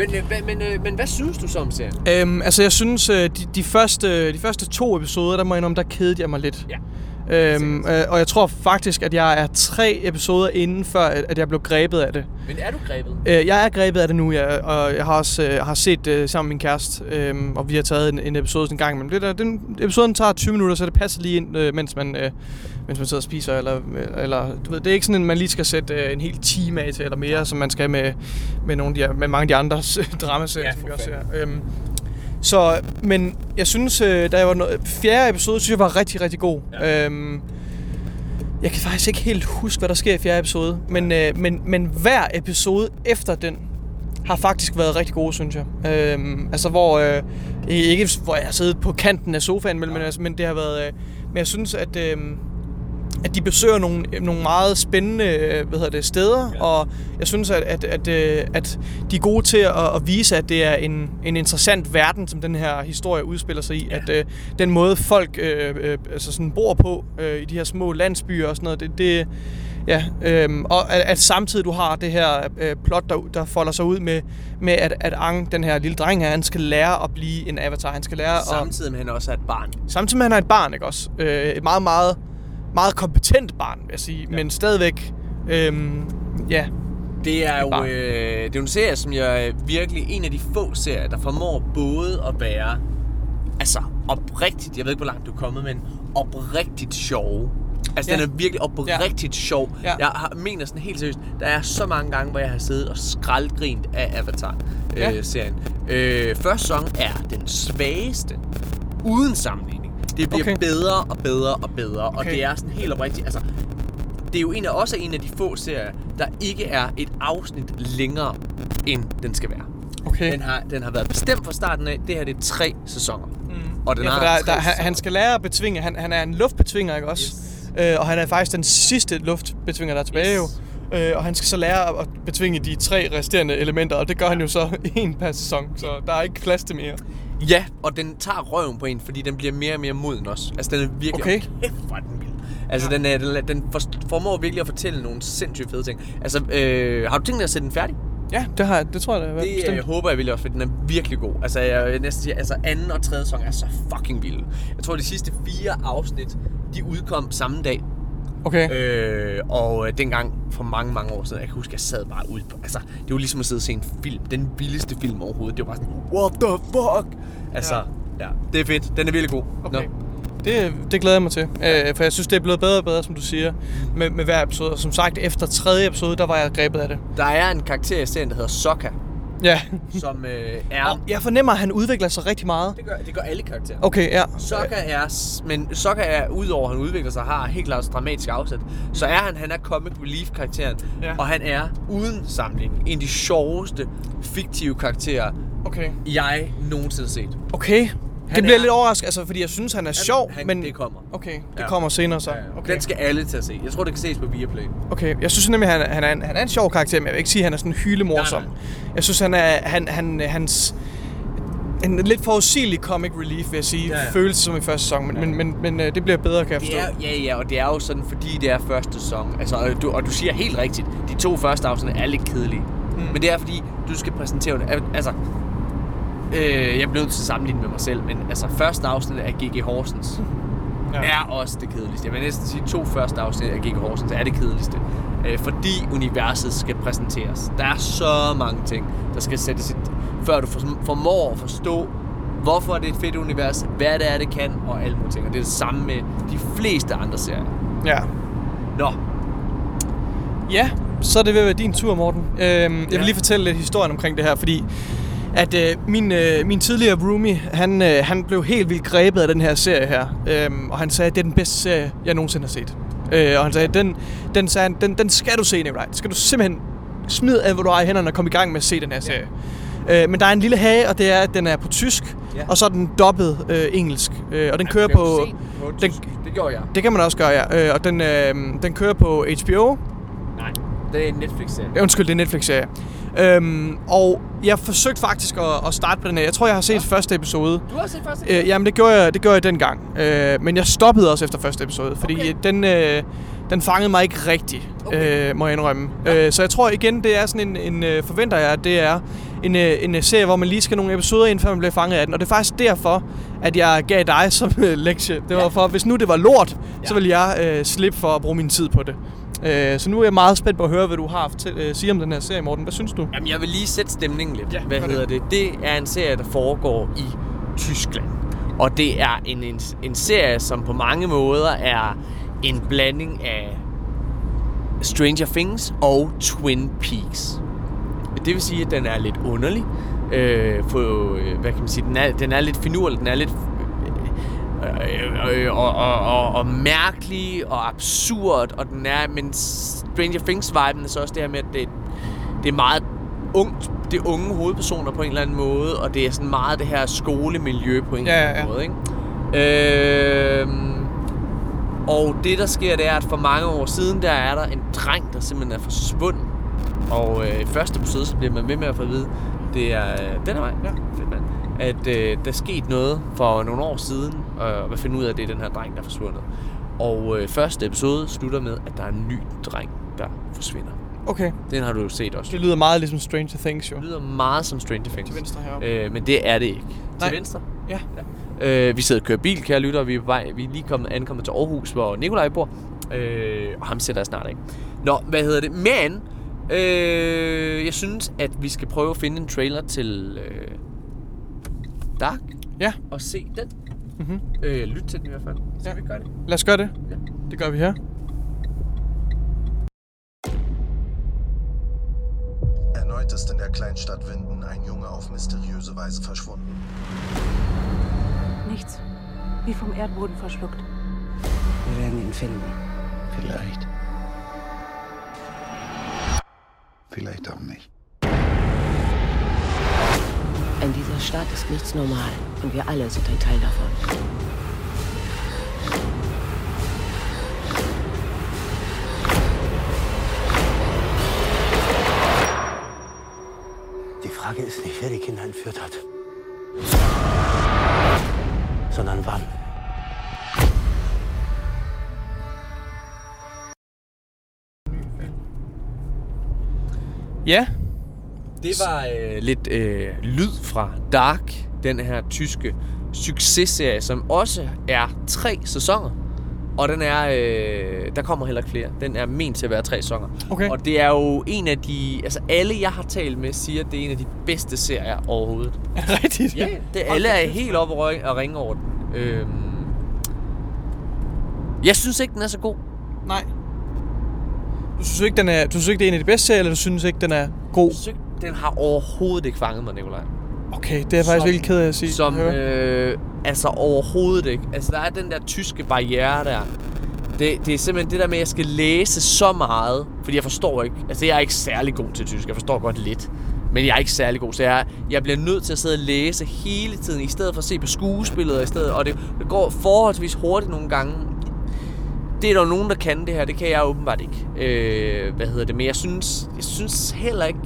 Men, øh, hva- men, øh, men hvad synes du så om serien? Øhm, altså, jeg synes, øh, de, de, første, de første to episoder, der må jeg indrømme, der kedede jeg mig lidt. Ja. Øhm, øh, og jeg tror faktisk, at jeg er tre episoder inden, før at at jeg blev grebet af det. Men er du grebet? Øh, jeg er grebet af det nu, ja, og jeg har også øh, har set øh, sammen med min kæreste, øh, og vi har taget en, en episode en gang. Men det der, den, episoden tager 20 minutter, så det passer lige ind, øh, mens, man, øh, mens man sidder og spiser. Eller, eller, du ved, det er ikke sådan, at man lige skal sætte øh, en hel time af til, eller mere, som man skal med, med, nogle af de, her- med mange af de andre dramaserier, Ja, som vi også ser. Øhm, så, men jeg synes, øh, da jeg var noget, fjerde episode, synes jeg var rigtig, rigtig god. Ja. Øhm, jeg kan faktisk ikke helt huske, hvad der sker i fjerde episode. Men, øh, men, men hver episode efter den har faktisk været rigtig gode, synes jeg. Øhm, altså hvor... Øh, ikke hvor jeg har siddet på kanten af sofaen, men, men, altså, men det har været... Øh, men jeg synes, at... Øh, at de besøger nogle, nogle meget spændende øh, hvad hedder det, steder, ja. og jeg synes, at, at, at, øh, at de er gode til at, at vise, at det er en, en interessant verden, som den her historie udspiller sig i. Ja. At øh, den måde, folk øh, øh, altså sådan bor på øh, i de her små landsbyer og sådan noget, det, det Ja, øhm, og at, at samtidig du har det her øh, plot, der, der folder sig ud med, med at, at Ang, den her lille dreng her, han skal lære at blive en avatar. Han skal lære at... Samtidig med, at han også er et barn. Samtidig med, han er et barn, ikke også? Øh, et meget, meget, meget kompetent barn, vil jeg sige. Ja. Men stadigvæk, øhm, ja. Det er jo øh, det er en serie, som jeg er virkelig en af de få serier, der formår både at være altså oprigtigt, jeg ved ikke, hvor langt du er kommet, men oprigtigt sjove. Altså, Ja. den er virkelig oprigtigt ja. sjov. Ja. Jeg har, mener sådan helt seriøst, der er så mange gange, hvor jeg har siddet og skraldgrint af Ja. Avatar-serien. Øh, første sæson er den svageste, uden sammenligning. Det bliver Okay. bedre og bedre og bedre, og Okay. det er sådan helt oprigtigt. Altså, det er jo en af, også en af de få serier, der ikke er et afsnit længere, end den skal være. Okay. Den har, den har været bestemt fra starten af. Det her det er tre sæsoner. Mm. Og den ja, har der, der, han, han skal lære at betvinge. Han, han er en luftbetvinger, ikke også? Øh, og han er faktisk den sidste luftbetvinger, der er tilbage Yes. jo. Øh, og han skal så lære at- at betvinge de tre resterende elementer, og det gør han jo så en per sæson, så der er ikke plads til mere. Ja, og den tager røven på en, fordi den bliver mere og mere moden også. Altså, den er virkelig... Okay. Kæft, hvor er den vild. Altså, den, er, den, den for, formår virkelig at fortælle nogle sindssygt fede ting. Altså, øh, har du tænkt dig at sætte den færdig? Ja, det, har, jeg- det tror jeg da. Det bestemt. øh, håber jeg virkelig også, for den er virkelig god. Altså, jeg næsten sige, altså anden og tredje sæson er så fucking vild. Jeg tror, de sidste fire afsnit, de udkom samme dag. Okay. Øh, og øh, dengang for mange, mange år siden, jeg kan huske, jeg sad bare ude på, altså, det var ligesom at sidde og se en film, den vildeste film overhovedet. Det var bare sådan, what the fuck? Altså, ja, ja det er fedt. Den er virkelig god. Okay. Nå. Det, det glæder jeg mig til, øh, for jeg synes, det er blevet bedre og bedre, som du siger, med, med hver episode. Og som sagt, efter tredje episode, der var jeg grebet af det. Der er en karakter i serien, der hedder Sokka, Ja. som øh, er... Jeg fornemmer, at han udvikler sig rigtig meget. Det gør, det gør alle karakterer. Okay, ja. Sokka er, s- men Sokka er, udover at han udvikler sig, har helt klart dramatisk afsæt, så er han, han er comic relief karakteren, Ja. og han er uden sammenligning en af de sjoveste fiktive karakterer, Okay. jeg nogensinde har set. Okay. Han det bliver er- lidt overrasket, altså, fordi jeg synes, han er sjov, han, men... Det kommer. Okay, det Ja. kommer senere så. Okay. Den skal alle til at se. Jeg tror, det kan ses på Viaplay. Okay, jeg synes nemlig, han, er- han, er en, han er en sjov karakter, men jeg vil ikke sige, at han er sådan hylemorsom. Nej, Jeg synes, han er han, han, hans... En lidt forudsigelig comic relief, vil jeg sige, Ja, ja, ja. ja. føles som i første sæson, men, ja. men, men, men øh, det bliver bedre, kan jeg forstå. Er, ja, ja, og det er jo sådan, fordi det er første sæson. Altså, og, du, og du siger helt rigtigt, de to første afsnit er lidt kedelige. Mm. Men det er fordi, du skal præsentere det. Al- Altså, øh, jeg blev nødt til at sammenligne med mig selv, men altså, første afsnit af G.G. Horsens ja. er også det kedeligste. Jeg vil næsten sige, to første afsnit af G.G. Horsens er det kedeligste. Øh, fordi universet skal præsenteres. Der er så mange ting, der skal sættes i, før du for, formår at forstå, hvorfor det er et fedt univers, hvad det er, det kan, og alle mulige ting. Og det er det samme med de fleste andre serier. Ja. Nå, Ja, så er det ved at være din tur, Morten. Øhm, jeg Ja. vil lige fortælle lidt historien omkring det her, fordi at øh, min, øh, min tidligere roomie, han, øh, han blev helt vildt grebet af den her serie her. Øhm, og han sagde, at det er den bedste serie, jeg nogensinde har set. Øh, og han sagde, den, den, sagde, den, den skal du se, Nikolaj. Skal du simpelthen smide alt, hvad du har i hænderne og komme i gang med at se den her serie. Øh, men der er en lille hage, og det er, at den er på tysk, Ja. og så er den dobbelt øh, engelsk. Øh, og den kører på... på den- tysk? Det gjorde jeg. Det kan man også gøre, ja. Øh, og den, øh, den kører på HBO, Nej. Det er en Netflix-serie. Ja, Undskyld, det er Netflix-serie. Øhm, og jeg forsøgte faktisk at, at starte på den her. Jeg tror, jeg har set ja. første episode. Du har set første Øh, jamen, det gjorde jeg, det gjorde jeg dengang. Øh, men jeg stoppede også efter første episode, fordi Okay. den, øh, den fangede mig ikke rigtigt, Okay. øh, må jeg indrømme. Ja. Øh, så jeg tror igen, det er sådan en, en øh, forventer jeg, at det er en, øh, en øh, serie, hvor man lige skal nogle episoder ind, før man bliver fanget af den. Og det er faktisk derfor, at jeg gav dig som øh, lektie. Det var Ja. for, hvis nu det var lort, Ja. så ville jeg øh, slippe for at bruge min tid på det. Øh, så nu er jeg meget spændt på at høre, hvad du har at øh, sige om den her serie, Morten. Hvad synes du? Jamen, jeg vil lige sætte stemningen lidt. Ja, Hvad hedder det? Det er en serie, der foregår i Tyskland. Og det er en, en, en serie, som på mange måder er en blanding af Stranger Things og Twin Peaks. Det vil sige, at den er lidt underlig. Øh, på, øh, hvad kan man sige? Den er, den er lidt finurlig, den er lidt øh, øh, og, og, og, og mærkelig og absurd, og den er, men Stranger Things-viben er så også det her med, at det, det er meget ungt, det er unge hovedpersoner på en eller anden måde, og det er sådan meget det her skolemiljø på en Ja, eller anden ja. måde, ikke? Øhm, og det der sker, det er, at for mange år siden, der er der en dreng, der simpelthen er forsvundet. Og øh, første episode, så bliver man ved med at få at vide, det er øh, den her vej, ja, fedt mand, at øh, der er sket noget for nogle år siden, og at finde ud af, at det er den her dreng, der er forsvundet. Og øh, første episode slutter med, at der er en ny dreng, der forsvinder. Okay. Den har du jo set også. Det lyder meget ligesom Stranger Things, jo. Det lyder meget som Stranger Things. Til venstre heroppe. Øh, men det er det ikke. Nej. Til venstre? Ja. Øh, vi sidder og kører bil, kære lytter, og vi er, på vej, vi er lige kommet, ankommet til Aarhus, hvor Nikolaj bor. Øh, og ham sætter jeg snart af. Nå, hvad hedder det? Men, øh, jeg synes, at vi skal prøve at finde en trailer til øh, Dark. Ja. Og se den. Mhm. Øh, lyt til den i hvert fald. Så Ja. vi gør det. Lad os gøre det. Ja. Det gør vi her. Erneut ist in der Kleinstadt Winden ein Junge auf mysteriöse Weise verschwunden. Nichts. Wie vom Erdboden verschluckt. Wir werden ihn finden. Vielleicht. Vielleicht auch nicht. In dieser Stadt ist nichts normal. Und wir alle sind ein Teil davon. Die Frage ist nicht, wer die Kinder entführt hat, sondern wann. Ja. Det var øh, lidt øh, lyd fra Dark, den her tyske successerie, som også er tre sæsoner. Og den er, øh, der kommer heller ikke flere. Den er ment til at være tre sæsoner. Okay. Og det er jo en af de, altså alle jeg har talt med siger, at det er en af de bedste serier overhovedet. Er det rigtigt? Ja, det, alle er helt oppe og ring- og ringe over den. Øhm, jeg synes ikke, den er så god. Nej. Du synes ikke, den er, du synes ikke, det er en af de bedste serier, eller du synes ikke, den er god? Jeg synes ikke, den har overhovedet ikke fanget mig, Nikolaj. Okay, det er jeg faktisk virkelig ked af at sige. Som, øh, altså overhovedet ikke. Altså, der er den der tyske barriere der. Det, det er simpelthen det der med, at jeg skal læse så meget, fordi jeg forstår ikke. Altså, jeg er ikke særlig god til tysk. Jeg forstår godt lidt. Men jeg er ikke særlig god, så jeg, jeg bliver nødt til at sidde og læse hele tiden, i stedet for at se på skuespillet, i stedet, og det, det går forholdsvis hurtigt nogle gange. Det er der jo nogen, der kan det her, det kan jeg åbenbart ikke. Øh, hvad hedder det? Men jeg synes, jeg synes heller ikke,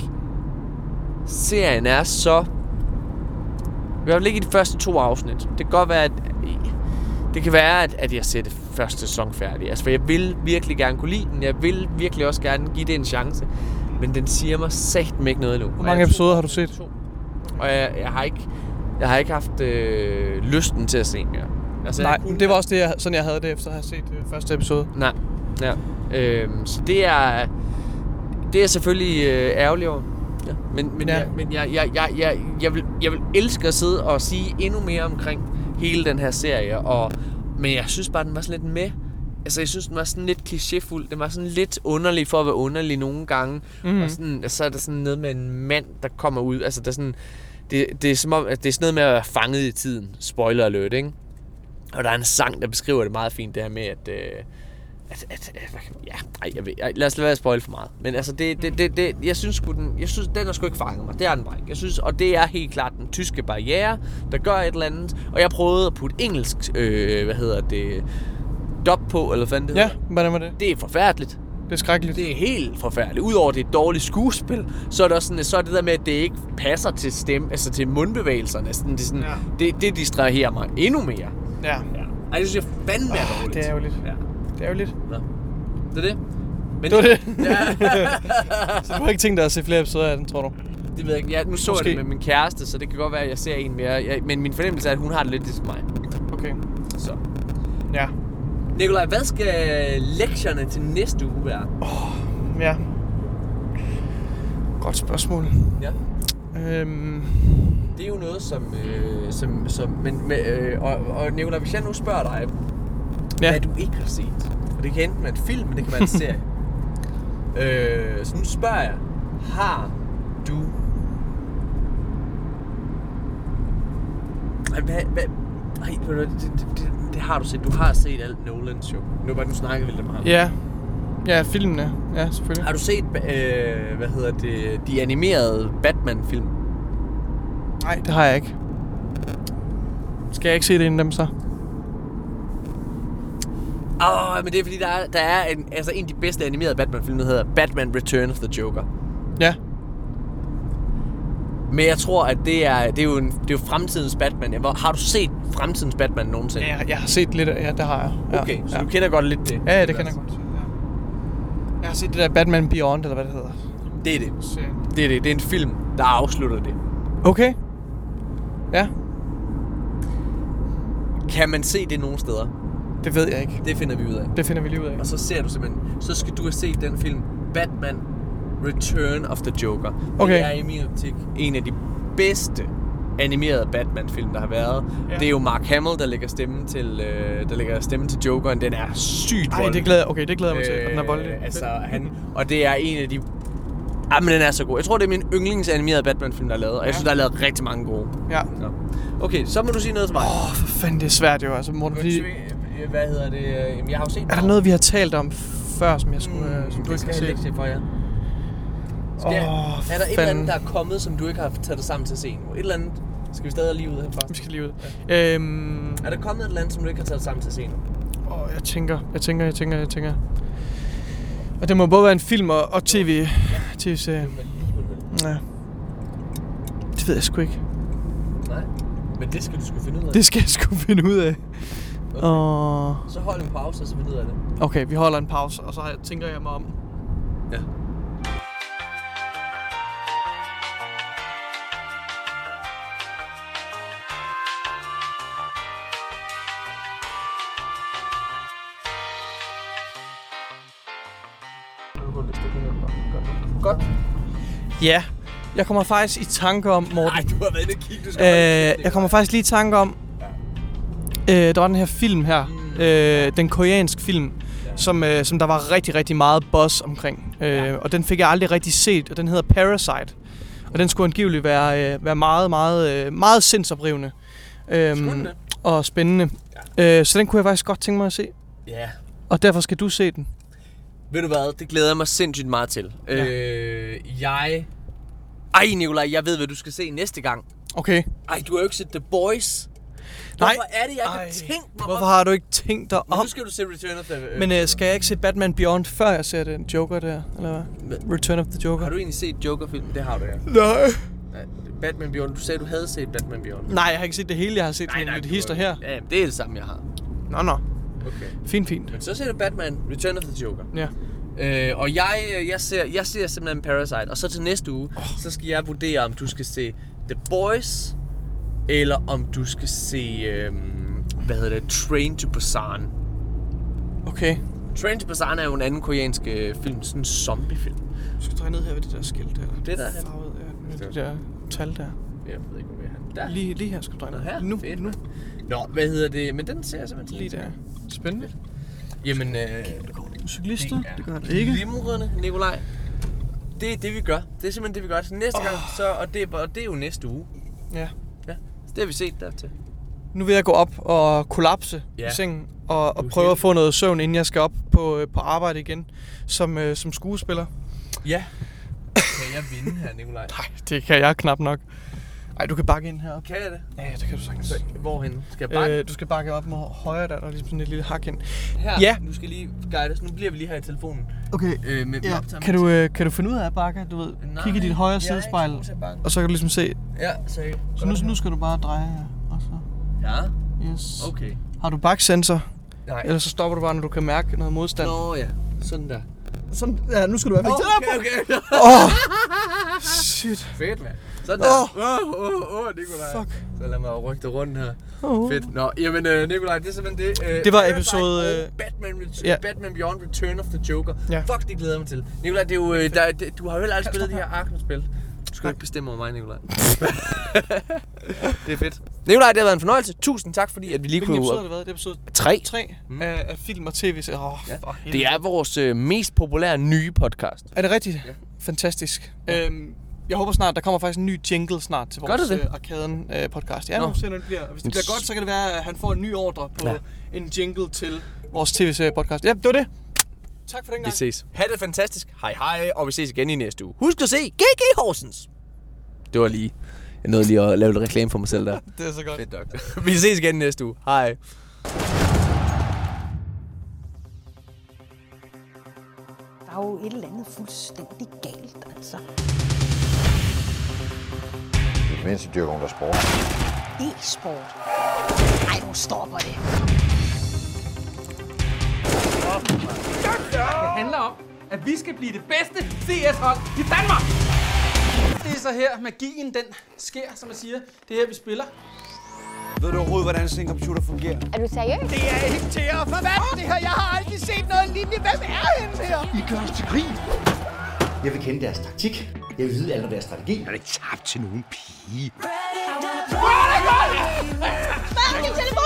serien er så i hvert fald ikke i de første to afsnit. Det kan godt være, at det kan være, at, at jeg ser det første sæson færdigt. Altså, for jeg vil virkelig gerne kunne lide den. Jeg vil virkelig også gerne give det en chance. Men den siger mig sagt ikke noget endnu. Hvor mange episoder har du set? To. Og jeg, jeg har ikke, jeg har ikke haft øh, lysten til at se mere. Altså, Nej, kunne- det var også det, jeg, sådan jeg havde det, efter at have set øh, første episode. Nej. Ja. Øhm, så det er, det er selvfølgelig øh, ærgerligt over. Ja. Men, men, Ja. jeg, men jeg, jeg, jeg, jeg, jeg, vil, jeg vil elske at sidde og sige endnu mere omkring hele den her serie. Og, men jeg synes bare, den var sådan lidt med. Altså, jeg synes, den var sådan lidt klichéfuld. Den var sådan lidt underlig for at være underlig nogle gange. Mm. Og sådan, og så er der sådan noget med en mand, der kommer ud. Altså, der er sådan, det, det, er som om, at det er sådan noget med at være fanget i tiden. Spoiler alert, ikke? Og der er en sang, der beskriver det meget fint, det her med, at... Øh, at, at, ja, ej, jeg ved, lad os lade være at spoil for meget. Men altså, det, det, det, det, jeg synes sgu, den, jeg synes, den har sgu ikke fanget mig. Det er den bare ikke. Jeg synes, og det er helt klart den tyske barriere, der gør et eller andet. Og jeg prøvede at putte engelsk, øh, hvad hedder det, dub på, eller hvad det Ja, hvordan var det? Det er forfærdeligt. Det er skrækkeligt. Det er helt forfærdeligt. Udover det er et dårligt skuespil, så er det også sådan, så er det der med, at det ikke passer til stemme, altså til mundbevægelserne. Sådan, det, sådan, Ja. det, det distraherer mig endnu mere. Ja. Ja. Ej, det synes jeg fandme er Åh, dårligt. det er ærgerligt. Ja. Er lidt. Nå. Det er det. Men Det var det. Ja, Så du har ikke tænkt dig at se flere episoder af den, tror du? det ved jeg ikke. Ja, nu så Måske. jeg det med min kæreste, så det kan godt være, at jeg ser en mere. Jeg, men min fornemmelse er, at hun har det lidt ligesom mig. Okay. Så. Ja. Nikolaj, hvad skal lektierne til næste uge være? Ja. Godt spørgsmål. Ja. Øhm, Det er jo noget, som... Øh, som, som men, med, øh, og, og Nikolaj, hvis jeg nu spørger dig, ja. hvad du ikke har set. For det kan enten være en film, men det kan være en serie. øh, så nu spørger jeg, har du... Hvad, hvad, ej, ved du hvad, det, det, det, det, har du set. Du har set alt Nolans jo. Nu var du snakker vi lidt om ham. Ja. Ja, filmene. Ja, selvfølgelig. Har du set, øh, hvad hedder det, de animerede Batman-film? Nej, det har jeg ikke. Skal jeg ikke se det inden dem så? Åh, oh, men det er fordi, der er, der er en, altså en af de bedste animerede Batman-film, der hedder Batman Return of the Joker. Ja. Men jeg tror, at det er, det er, jo, en, det er jo fremtidens Batman. Hvor, har du set fremtidens Batman nogensinde? ja jeg, har set lidt af, ja, det har jeg. Ja. Okay, så ja. du kender godt lidt det. Ja, ja, det kender jeg godt. Ja. Jeg har set det der Batman Beyond, eller hvad det hedder. Det er det. Det er det. Det er en film, der afslutter det. Okay. Ja, Kan man se det nogen steder? Det ved jeg ikke. Det finder vi ud af. Det finder vi lige ud af. Og så ser du simpelthen, så skal du have set den film, Batman Return of the Joker. Okay. Det er i min optik en af de bedste animerede Batman-film, der har været. Ja. Det er jo Mark Hamill, der lægger stemme til, øh, der lægger stemme til Jokeren. Den er sygt Ej, voldelig. det glæder, okay, det glæder jeg mig til. og Den er voldelig. Øh, altså, han, og det er en af de... Jamen, den er så god. Jeg tror, det er min yndlingsanimerede Batman-film, der er lavet. Og jeg Ja. synes, der er lavet rigtig mange gode. Ja. Nå. Okay, så må du sige noget til mig. Åh, oh, for fanden, det er svært jo. Altså, Morten, fordi, Hvad hedder det? Øh, Jamen, jeg har jo set er der noget, vi har talt om før, som jeg skulle, mm, som du det ikke skal jeg lektie for jer. Skal Åh, er der et eller fanden. andet, der er kommet, som du ikke har taget dig sammen til at se nu? Et eller andet? Skal vi stadig lige ud herfra? Vi skal lige ud. Øhm, Er der kommet et eller andet, som du ikke har taget dig sammen til at se nu? åh, jeg tænker, jeg tænker, jeg tænker, jeg tænker. Og det må både være en film og, og tv, tv-serie. Ja. Det ved jeg sgu ikke. Nej. Men det skal du sgu finde ud af. Det skal jeg sgu finde ud af. Okay. Og... Så hold en pause, og så finder jeg det. Okay, vi holder en pause, og så tænker jeg mig om. Ja. Godt. Ja, jeg kommer faktisk i tanke om, Morten... Nej, du har været inde og kigge, du skal øh, Jeg kommer faktisk lige i tanke om, øh, der var den her film her, øh, den koreanske film, som, øh, som der var rigtig, rigtig meget buzz omkring. Øh, og den fik jeg aldrig rigtig set, og den hedder Parasite. Og den skulle angiveligt være, øh, være meget, meget, øh, meget sindsoprivende. Det? og spændende. Øh, så den kunne jeg faktisk godt tænke mig at se. Ja. Og derfor skal du se den. Ved du hvad, det glæder jeg mig sindssygt meget til. Ja. Øh, jeg... Ej, Nikolaj, jeg ved, hvad du skal se næste gang. Okay. Ej, du har jo ikke set The Boys. Nej. Hvorfor er det, jeg har Ej, tænkt mig Hvorfor om? har du ikke tænkt dig Men om? nu skal du se Return of the... Øh, Men øh, skal jeg ikke se Batman Beyond, før jeg ser den Joker der? Eller hvad? Return of the Joker? Har du egentlig set Joker-film? Det har du, ja. Nej. Nej, Batman Beyond. Du sagde, du havde set Batman Beyond. Nej, jeg har ikke set det hele. Jeg har set nej, lidt du hister har- her. Ja, det er det samme, jeg har. Nå, nå. Okay. Fint, fint. Men så ser du Batman Return of the Joker. Ja. Øh, og jeg, jeg, ser, jeg ser simpelthen Parasite. Og så til næste uge, oh. så skal jeg vurdere, om du skal se The Boys, eller om du skal se, øhm, hvad hedder det, Train to Busan. Okay. Train to Busan er jo en anden koreansk øh, film, sådan en zombiefilm. Du skal dreje ned her ved det der skilt der. Det der? Farvet, ja, med det der tal der. Jeg ved ikke, hvor vi er. Der. Lige, lige her skal du dreje ned. her. Nu, Fedt, nu. Nå, hvad hedder det? Men den ser jeg simpelthen Lige der. Spændende. Jamen, øh, Cyklister? det er Det gør det ikke. glimrende, Nikolaj. Det er det, vi gør. Det er simpelthen det, vi gør. Så næste gang, så, og, det, og det er jo næste uge. Ja. Det har vi set dertil. Nu vil jeg gå op og kollapse Ja. i sengen og, og prøve at få noget søvn, inden jeg skal op på, øh, på arbejde igen som, øh, som skuespiller. Ja. Kan jeg vinde her, Nikolaj? Nej, det kan jeg knap nok. Ej, du kan bakke ind herop. Kan jeg det? Ja, det kan du sagtens. Hvorhen? Skal jeg bakke? Øh, du skal bakke op mod højre, der er ligesom sådan et lille hak ind. her? ja. Du skal lige guide os. Nu bliver vi lige her i telefonen. Okay. Øh, med, Ja, optager kan, med- du, øh, kan du finde ud af at bakke? Du ved, Nej, kigge i dit højre sidespejl, så og så kan du ligesom se. Ja, seriøst. Så nu, nu skal du bare dreje her. Og så, Ja, yes. okay. Har du baksensor? Nej. Eller så stopper du bare, når du kan mærke noget modstand. Nå ja, sådan der. Sådan, ja, nu skal du være Oh, okay, okay. Åh, shit. Fedt, mand. Sådan der. Åh, åh, åh, åh, Nikolaj. Fuck. Så lad mig rykke det rundt her. Åh. Fedt. Nå, jamen øh, Nikolaj, det er simpelthen det. Øh, Det var episode, øh, Batman, Ret- ja. Batman Beyond Return of the Joker. Ja. Fuck, det glæder jeg mig til. Nikolaj, det er jo, øh, der, det, du har jo heller aldrig spillet de her Arkham-spil. Du skal ikke bestemme over mig, Nikolaj. det er fedt. Nikolaj, det har været en fornøjelse. Tusind tak, fordi at vi lige Hvilken kunne... episode har det været? Det er episode 3. 3 mm. af, af film og tv. Åh, oh, Ja. for Det er vores øh, mest populære nye podcast. Er det rigtigt? Ja. Fantastisk. Øhm, jeg håber snart, der kommer faktisk en ny jingle snart til vores det øh, Arkaden øh, podcast. Ja, Nå. nu ser det bliver. Hvis det bliver godt, så kan det være, at han får en ny ordre på Ja. en jingle til vores tv-serie podcast. Ja, det var det. Tak for den Vi gang. ses. Ha' det fantastisk. Hej hej, og vi ses igen i næste uge. Husk at se GG Horsens. Det var lige... Jeg nåede lige at lave lidt reklame for mig selv der. Det er så godt. Fedt nok. Vi ses igen næste uge. Hej. Der er jo et eller andet fuldstændig galt, altså. Det mindste dyrker hun der sport. E-sport. Ej, du stopper det. Det handler om, at vi skal blive det bedste CS-hold i Danmark. Det er så her, magien den sker, som man siger. Det er her, vi spiller. Ved du overhovedet, hvordan sådan en computer fungerer? Er du seriøs? Det er ikke til at forvandle det her. Jeg har aldrig set noget lignende. Hvem er hende her? I gør os til grin. Jeg vil kende deres taktik. Jeg vil vide alt om deres strategi. Jeg er ikke tabt til nogen pige. Åh, det er godt! Hvad er det, telefonen?